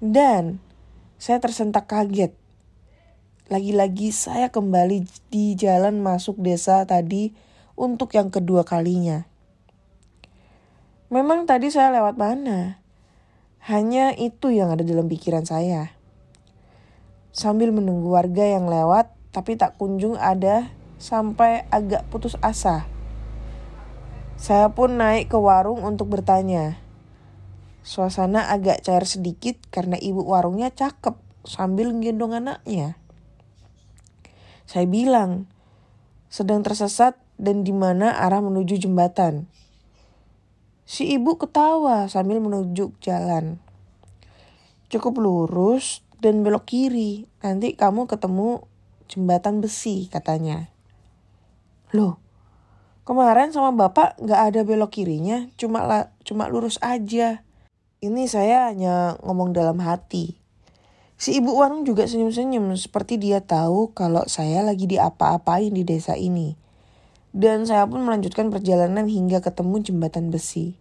Speaker 1: Dan saya tersentak kaget. Lagi-lagi saya kembali di jalan masuk desa tadi untuk yang kedua kalinya. Memang tadi saya lewat mana? Hanya itu yang ada dalam pikiran saya. Sambil menunggu warga yang lewat, tapi tak kunjung ada sampai agak putus asa. Saya pun naik ke warung untuk bertanya. Suasana agak cair sedikit karena ibu warungnya cakep sambil gendong anaknya. Saya bilang, sedang tersesat dan di mana arah menuju jembatan. Si ibu ketawa sambil menuju jalan. Cukup lurus dan belok kiri, nanti kamu ketemu jembatan besi katanya. Loh, Kemarin sama bapak nggak ada belok kirinya, cuma la, cuma lurus aja. Ini saya hanya ngomong dalam hati. Si ibu warung juga senyum-senyum seperti dia tahu kalau saya lagi diapa-apain di desa ini. Dan saya pun melanjutkan perjalanan hingga ketemu jembatan besi.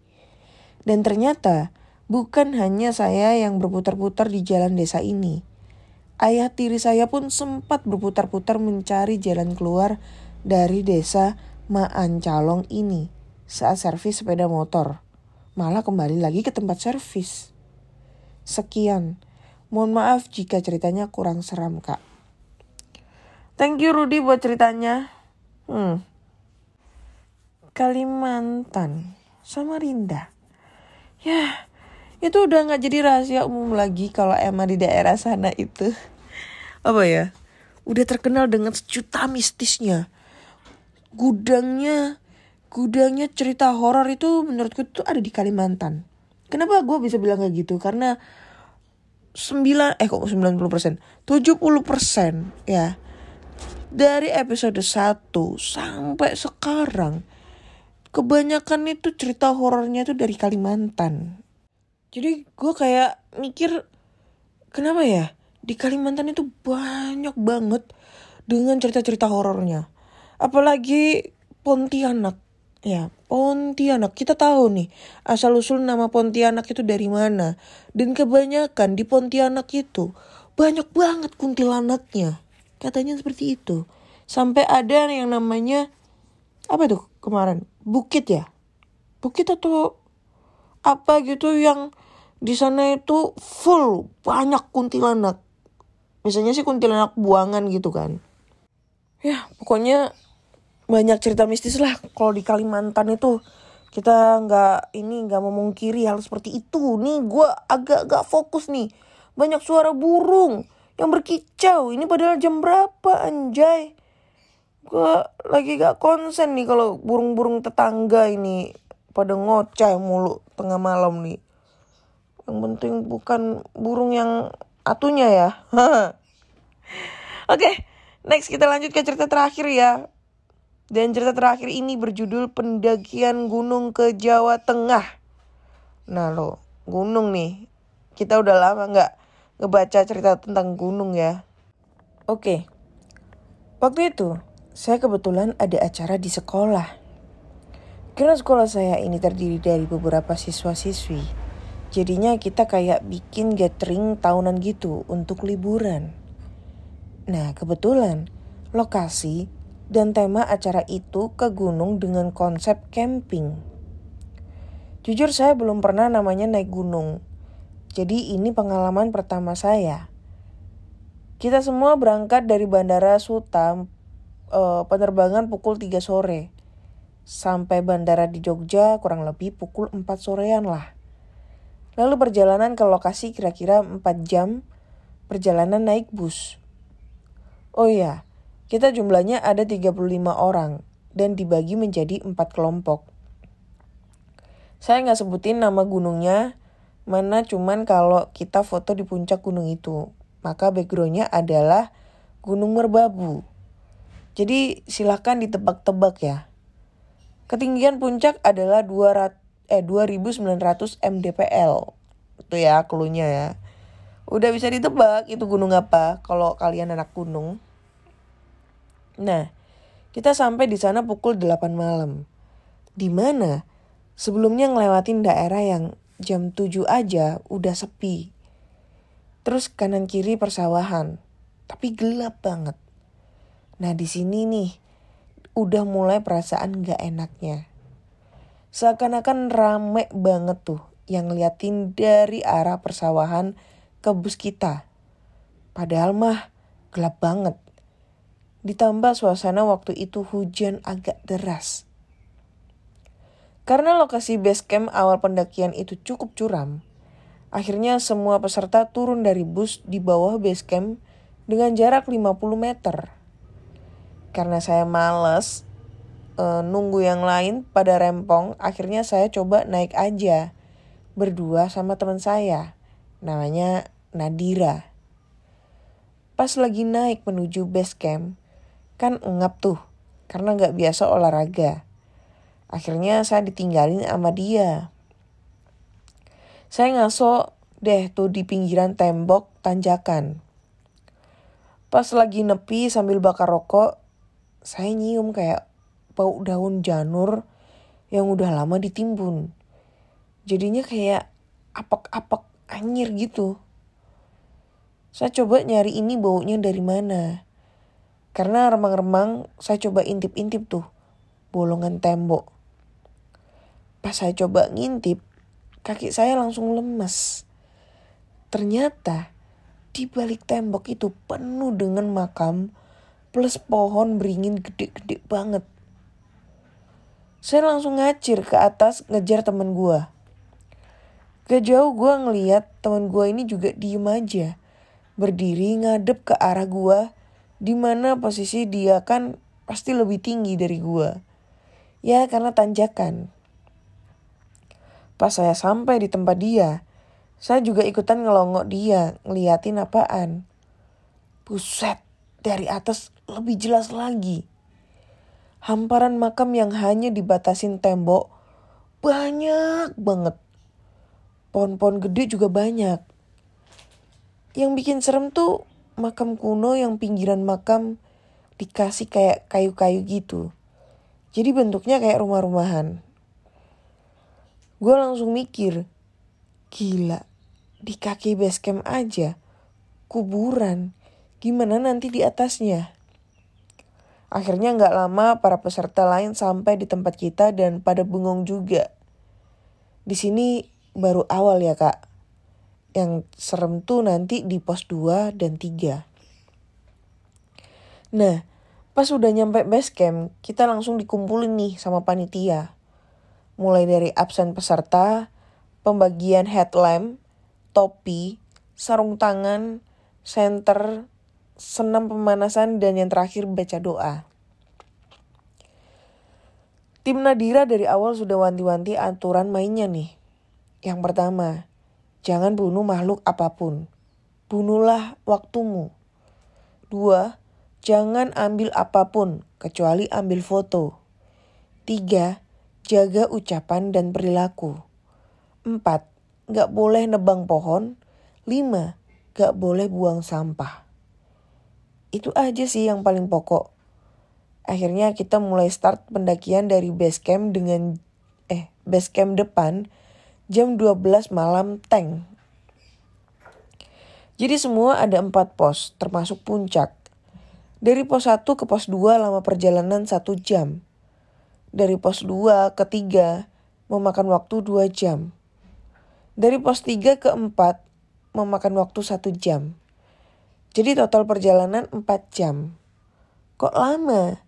Speaker 1: Dan ternyata bukan hanya saya yang berputar-putar di jalan desa ini. Ayah tiri saya pun sempat berputar-putar mencari jalan keluar dari desa Maan Calong ini saat servis sepeda motor. Malah kembali lagi ke tempat servis. Sekian. Mohon maaf jika ceritanya kurang seram, Kak. Thank you Rudy buat ceritanya. Hmm. Kalimantan, Samarinda. Ya, itu udah nggak jadi rahasia umum lagi kalau emang di daerah sana itu. Apa ya? Udah terkenal dengan sejuta mistisnya gudangnya gudangnya cerita horor itu menurutku tuh ada di Kalimantan. Kenapa gue bisa bilang kayak gitu? Karena 9 eh kok 90 persen? 70 persen ya dari episode 1 sampai sekarang kebanyakan itu cerita horornya itu dari Kalimantan. Jadi gue kayak mikir kenapa ya? Di Kalimantan itu banyak banget dengan cerita-cerita horornya. Apalagi Pontianak ya Pontianak. Kita tahu nih asal usul nama Pontianak itu dari mana? Dan kebanyakan di Pontianak itu banyak banget kuntilanaknya. Katanya seperti itu. Sampai ada yang namanya apa tuh kemarin? Bukit ya? Bukit atau apa gitu yang di sana itu full banyak kuntilanak. Biasanya sih kuntilanak buangan gitu kan. Ya pokoknya banyak cerita mistis lah. Kalau di Kalimantan itu kita nggak ini nggak memungkiri hal seperti itu. Nih gue agak gak fokus nih. Banyak suara burung yang berkicau. Ini padahal jam berapa anjay? Gue lagi gak konsen nih kalau burung-burung tetangga ini pada ngoceh mulu tengah malam nih. Yang penting bukan burung yang atunya ya. Oke okay, next kita lanjut ke cerita terakhir ya dan cerita terakhir ini berjudul Pendakian Gunung ke Jawa Tengah. Nah lo, gunung nih. Kita udah lama nggak ngebaca cerita tentang gunung ya. Oke, waktu itu saya kebetulan ada acara di sekolah. Karena sekolah saya ini terdiri dari beberapa siswa-siswi. Jadinya kita kayak bikin gathering tahunan gitu untuk liburan. Nah kebetulan lokasi dan tema acara itu ke gunung dengan konsep camping. Jujur saya belum pernah namanya naik gunung. Jadi ini pengalaman pertama saya. Kita semua berangkat dari Bandara Suta uh, penerbangan pukul 3 sore. Sampai bandara di Jogja kurang lebih pukul 4 sorean lah. Lalu perjalanan ke lokasi kira-kira 4 jam perjalanan naik bus. Oh iya, kita jumlahnya ada 35 orang dan dibagi menjadi empat kelompok. Saya nggak sebutin nama gunungnya, mana cuman kalau kita foto di puncak gunung itu. Maka backgroundnya adalah Gunung Merbabu. Jadi silahkan ditebak-tebak ya. Ketinggian puncak adalah 200, eh, 2900 mdpl. Itu ya klunya ya. Udah bisa ditebak itu gunung apa kalau kalian anak gunung. Nah, kita sampai di sana pukul 8 malam. Di mana sebelumnya ngelewatin daerah yang jam 7 aja udah sepi. Terus kanan kiri persawahan, tapi gelap banget. Nah di sini nih udah mulai perasaan gak enaknya. Seakan-akan rame banget tuh yang ngeliatin dari arah persawahan ke bus kita. Padahal mah gelap banget. Ditambah suasana waktu itu hujan agak deras. Karena lokasi base camp awal pendakian itu cukup curam, akhirnya semua peserta turun dari bus di bawah base camp dengan jarak 50 meter. Karena saya males e, nunggu yang lain pada rempong, akhirnya saya coba naik aja berdua sama teman saya, namanya Nadira. Pas lagi naik menuju base camp, kan engap tuh karena nggak biasa olahraga. Akhirnya saya ditinggalin sama dia. Saya ngaso deh tuh di pinggiran tembok tanjakan. Pas lagi nepi sambil bakar rokok, saya nyium kayak bau daun janur yang udah lama ditimbun. Jadinya kayak apek-apek anyir gitu. Saya coba nyari ini baunya dari mana. Karena remang-remang saya coba intip-intip tuh bolongan tembok. Pas saya coba ngintip, kaki saya langsung lemes. Ternyata di balik tembok itu penuh dengan makam plus pohon beringin gede-gede banget. Saya langsung ngacir ke atas ngejar temen gue. Gak jauh gue ngeliat temen gue ini juga diem aja. Berdiri ngadep ke arah gue di mana posisi dia kan pasti lebih tinggi dari gua. Ya karena tanjakan. Pas saya sampai di tempat dia, saya juga ikutan ngelongok dia, ngeliatin apaan. Buset, dari atas lebih jelas lagi. Hamparan makam yang hanya dibatasin tembok banyak banget. Pohon-pohon gede juga banyak. Yang bikin serem tuh makam kuno yang pinggiran makam dikasih kayak kayu-kayu gitu. Jadi bentuknya kayak rumah-rumahan. Gue langsung mikir, gila, di kaki base camp aja, kuburan, gimana nanti di atasnya? Akhirnya nggak lama para peserta lain sampai di tempat kita dan pada bengong juga. Di sini baru awal ya kak yang serem tuh nanti di pos 2 dan 3. Nah, pas udah nyampe base camp, kita langsung dikumpulin nih sama panitia. Mulai dari absen peserta, pembagian headlamp, topi, sarung tangan, center, senam pemanasan, dan yang terakhir baca doa. Tim Nadira dari awal sudah wanti-wanti aturan mainnya nih. Yang pertama, Jangan bunuh makhluk apa pun. Bunuhlah waktumu. Dua, jangan ambil apa pun kecuali ambil foto. Tiga, jaga ucapan dan perilaku. Empat, gak boleh nebang pohon. Lima, gak boleh buang sampah. Itu aja sih yang paling pokok. Akhirnya kita mulai start pendakian dari base camp dengan eh base camp depan jam 12 malam tank. Jadi semua ada empat pos, termasuk puncak. Dari pos 1 ke pos 2 lama perjalanan 1 jam. Dari pos 2 ke 3 memakan waktu 2 jam. Dari pos 3 ke 4 memakan waktu 1 jam. Jadi total perjalanan 4 jam. Kok lama?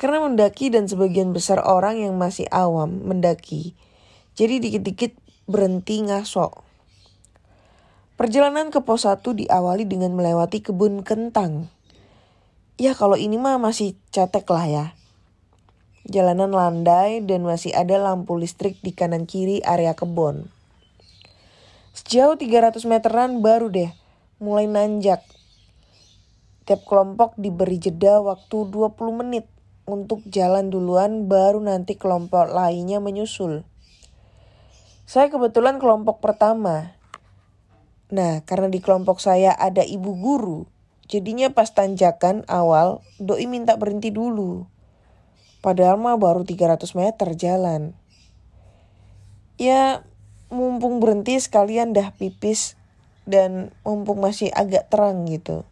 Speaker 1: Karena mendaki dan sebagian besar orang yang masih awam mendaki. Jadi dikit-dikit berhenti ngaso. Perjalanan ke pos 1 diawali dengan melewati kebun kentang. Ya kalau ini mah masih cetek lah ya. Jalanan landai dan masih ada lampu listrik di kanan kiri area kebun. Sejauh 300 meteran baru deh mulai nanjak. Tiap kelompok diberi jeda waktu 20 menit untuk jalan duluan baru nanti kelompok lainnya menyusul. Saya kebetulan kelompok pertama. Nah, karena di kelompok saya ada ibu guru, jadinya pas tanjakan awal doi minta berhenti dulu. Padahal mah baru 300 meter jalan. Ya, mumpung berhenti sekalian dah pipis dan mumpung masih agak terang gitu.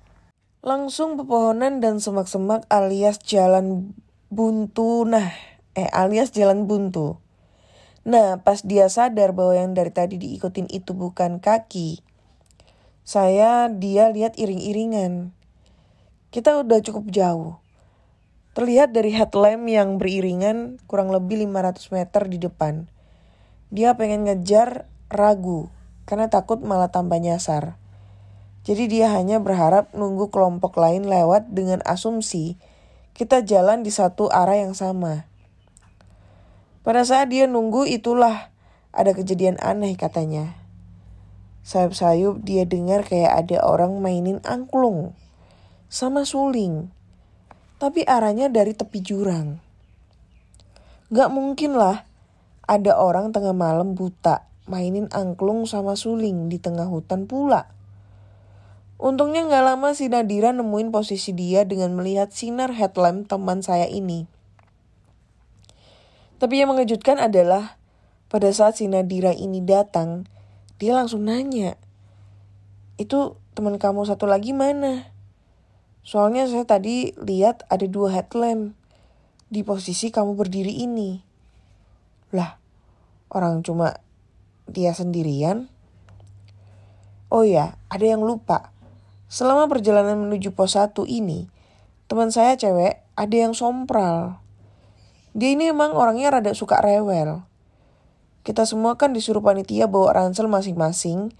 Speaker 1: Langsung pepohonan dan semak-semak alias jalan buntu. Nah, eh alias jalan buntu. Nah, pas dia sadar bahwa yang dari tadi diikutin itu bukan kaki, saya dia lihat iring-iringan. Kita udah cukup jauh. Terlihat dari headlamp yang beriringan kurang lebih 500 meter di depan. Dia pengen ngejar ragu karena takut malah tambah nyasar. Jadi dia hanya berharap nunggu kelompok lain lewat dengan asumsi kita jalan di satu arah yang sama. Pada saat dia nunggu itulah ada kejadian aneh katanya. Sayup-sayup dia dengar kayak ada orang mainin angklung sama suling tapi arahnya dari tepi jurang. Gak mungkin lah ada orang tengah malam buta mainin angklung sama suling di tengah hutan pula. Untungnya gak lama si Nadira nemuin posisi dia dengan melihat sinar headlamp teman saya ini. Tapi yang mengejutkan adalah pada saat si Nadira ini datang, dia langsung nanya, itu teman kamu satu lagi mana? Soalnya saya tadi lihat ada dua headlamp di posisi kamu berdiri ini. Lah, orang cuma dia sendirian. Oh ya, ada yang lupa. Selama perjalanan menuju pos 1 ini, teman saya cewek ada yang sompral. Dia ini emang orangnya rada suka rewel. Kita semua kan disuruh panitia bawa ransel masing-masing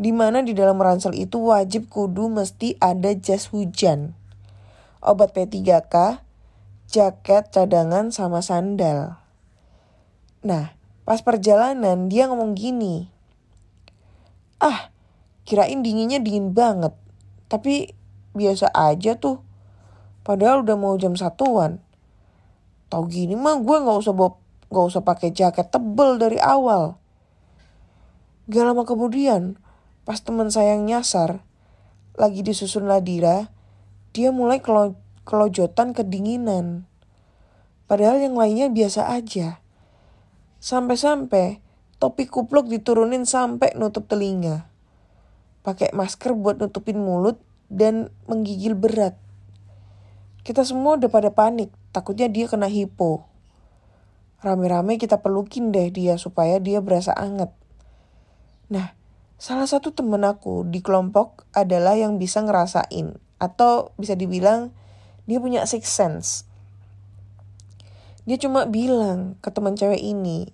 Speaker 1: di mana di dalam ransel itu wajib kudu mesti ada jas hujan, obat P3K, jaket cadangan sama sandal. Nah, pas perjalanan dia ngomong gini. Ah, kirain dinginnya dingin banget. Tapi biasa aja tuh. Padahal udah mau jam satuan. Tau gini mah gue gak usah bawa, gak usah pakai jaket tebel dari awal. Gak lama kemudian, Pas teman saya yang nyasar, lagi disusun Ladira, dia mulai kelo kelojotan kedinginan. Padahal yang lainnya biasa aja. Sampai-sampai topi kupluk diturunin sampai nutup telinga. Pakai masker buat nutupin mulut dan menggigil berat. Kita semua udah pada panik, takutnya dia kena hipo. Rame-rame kita pelukin deh dia supaya dia berasa anget. Nah, Salah satu temen aku di kelompok adalah yang bisa ngerasain atau bisa dibilang dia punya six sense. Dia cuma bilang ke teman cewek ini,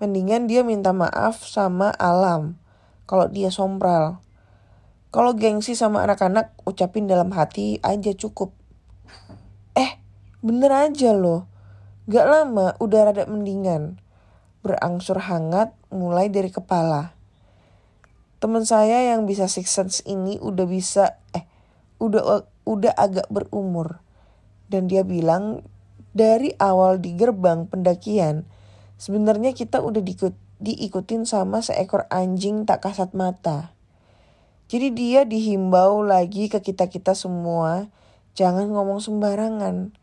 Speaker 1: mendingan dia minta maaf sama alam kalau dia sombral. Kalau gengsi sama anak-anak ucapin dalam hati aja cukup. Bener aja loh. Gak lama udah rada mendingan. Berangsur hangat mulai dari kepala teman saya yang bisa six sense ini udah bisa eh udah udah agak berumur dan dia bilang dari awal di gerbang pendakian sebenarnya kita udah diikut, diikutin sama seekor anjing tak kasat mata. Jadi dia dihimbau lagi ke kita-kita semua, jangan ngomong sembarangan.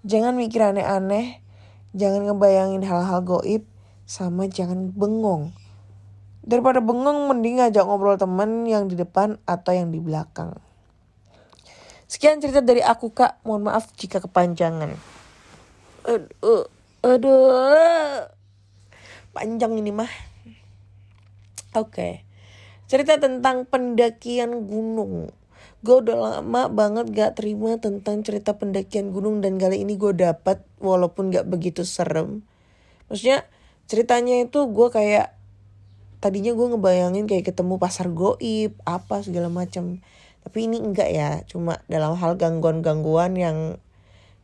Speaker 1: Jangan mikir aneh-aneh, jangan ngebayangin hal-hal goib, sama jangan bengong. Daripada bengong mending ngajak ngobrol temen yang di depan atau yang di belakang. Sekian cerita dari aku kak, mohon maaf jika kepanjangan. Aduh, aduh, panjang ini mah. Oke, okay. cerita tentang pendakian gunung. Gue udah lama banget gak terima tentang cerita pendakian gunung dan kali ini gue dapat walaupun gak begitu serem. Maksudnya ceritanya itu gue kayak tadinya gue ngebayangin kayak ketemu pasar goib apa segala macam tapi ini enggak ya cuma dalam hal gangguan-gangguan yang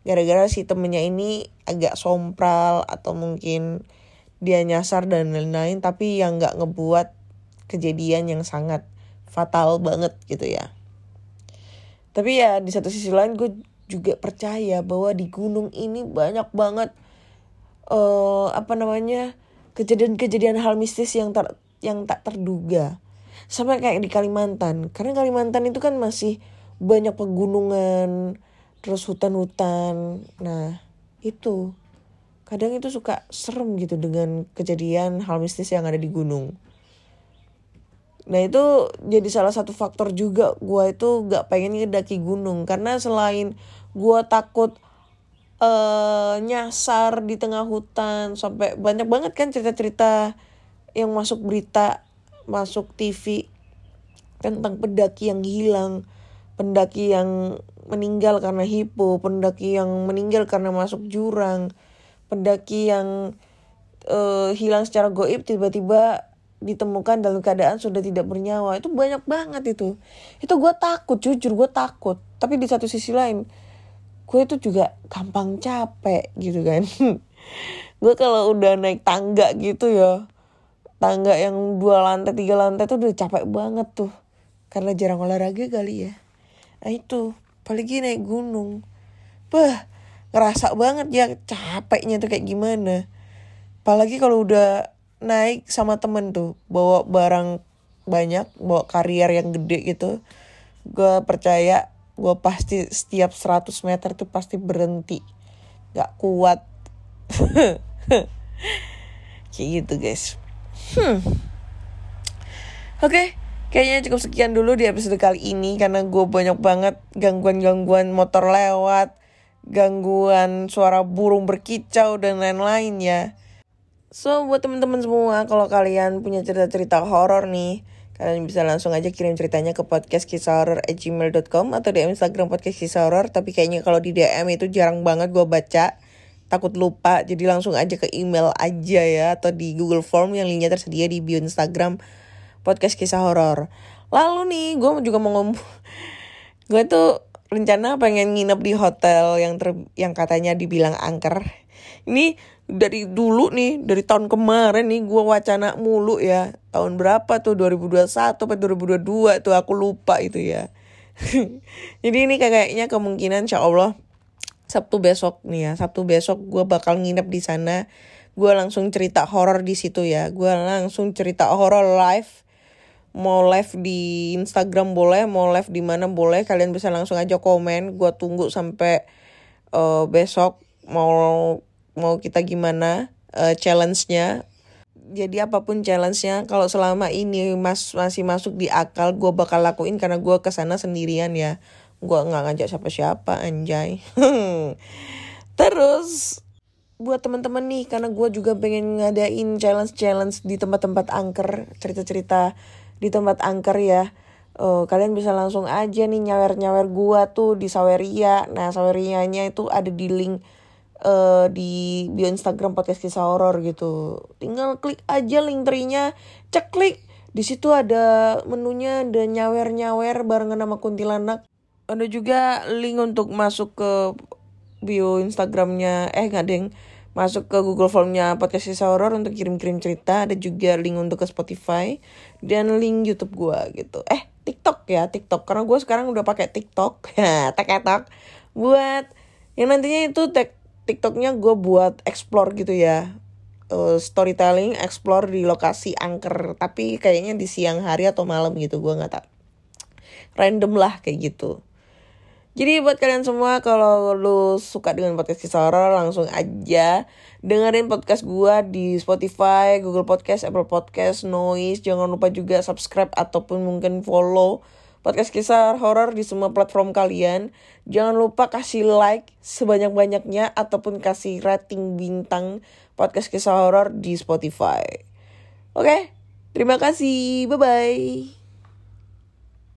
Speaker 1: gara-gara si temennya ini agak sompral atau mungkin dia nyasar dan lain-lain tapi yang nggak ngebuat kejadian yang sangat fatal banget gitu ya tapi ya di satu sisi lain gue juga percaya bahwa di gunung ini banyak banget uh, apa namanya kejadian-kejadian hal mistis yang ter, yang tak terduga. Sama kayak di Kalimantan. Karena Kalimantan itu kan masih banyak pegunungan terus hutan-hutan. Nah itu. Kadang itu suka serem gitu dengan kejadian hal mistis yang ada di gunung nah itu jadi salah satu faktor juga gue itu gak pengen ngedaki gunung. Karena selain gue takut uh, nyasar di tengah hutan sampai banyak banget kan cerita-cerita yang masuk berita masuk TV tentang pendaki yang hilang pendaki yang meninggal karena hipo, pendaki yang meninggal karena masuk jurang, pendaki yang uh, hilang secara goib tiba-tiba ditemukan dalam keadaan sudah tidak bernyawa. Itu banyak banget itu. Itu gue takut jujur gue takut. Tapi di satu sisi lain gue itu juga gampang capek gitu kan. Gue kalau udah naik tangga gitu ya tangga yang dua lantai tiga lantai tuh udah capek banget tuh. Karena jarang olahraga kali ya. Nah itu. Apalagi naik gunung. Bah ngerasa banget ya capeknya tuh kayak gimana. Apalagi kalau udah naik sama temen tuh bawa barang banyak bawa karier yang gede gitu. Gue percaya gue pasti setiap 100 meter tuh pasti berhenti. Gak kuat. Kayak gitu guys. Hmm. Oke okay kayaknya cukup sekian dulu di episode kali ini karena gue banyak banget gangguan-gangguan motor lewat, gangguan suara burung berkicau dan lain-lain ya. So buat teman-teman semua kalau kalian punya cerita-cerita horor nih, kalian bisa langsung aja kirim ceritanya ke podcast kisah horror gmail.com atau di Instagram podcast kisah horror. Tapi kayaknya kalau di DM itu jarang banget gue baca takut lupa jadi langsung aja ke email aja ya atau di Google Form yang linknya tersedia di bio Instagram podcast kisah horor. Lalu nih, gue juga mau ngomong, gue tuh rencana pengen nginep di hotel yang ter, yang katanya dibilang angker. Ini dari dulu nih, dari tahun kemarin nih gue wacana mulu ya. Tahun berapa tuh 2021 atau 2022 tuh aku lupa itu ya. Jadi ini kayaknya kemungkinan insya Allah Sabtu besok nih ya. Sabtu besok gue bakal nginep di sana. Gue langsung cerita horor di situ ya. Gue langsung cerita horor live mau live di Instagram boleh, mau live di mana boleh. Kalian bisa langsung aja komen. Gua tunggu sampai uh, besok mau mau kita gimana uh, challenge-nya. Jadi apa pun challenge-nya, kalau selama ini mas masih masuk di akal, gue bakal lakuin karena gue ke sana sendirian ya. Gue nggak ngajak siapa-siapa, anjay. Terus buat teman-teman nih, karena gue juga pengen ngadain challenge-challenge di tempat-tempat angker, cerita-cerita di tempat angker ya uh, kalian bisa langsung aja nih nyawer-nyawer gua tuh di Saweria. Nah, Sawerianya itu ada di link uh, di bio Instagram podcast kisah horor gitu. Tinggal klik aja link trinya, cek klik. Di situ ada menunya ada nyawer-nyawer barengan sama kuntilanak. Ada juga link untuk masuk ke bio Instagramnya eh nggak deng masuk ke Google Formnya podcast kisah horor untuk kirim-kirim cerita ada juga link untuk ke Spotify dan link YouTube gue gitu. Eh TikTok ya TikTok. Karena gue sekarang udah pakai TikTok. TikTok buat yang nantinya itu TikToknya gue buat explore gitu ya. Uh, storytelling explore di lokasi angker. Tapi kayaknya di siang hari atau malam gitu gue nggak tahu. Random lah kayak gitu. Jadi buat kalian semua kalau lu suka dengan podcast kisah horor langsung aja dengerin podcast gua di Spotify, Google Podcast, Apple Podcast, Noise. Jangan lupa juga subscribe ataupun mungkin follow podcast kisah horor di semua platform kalian. Jangan lupa kasih like sebanyak-banyaknya ataupun kasih rating bintang podcast kisah horor di Spotify. Oke, terima kasih. Bye bye.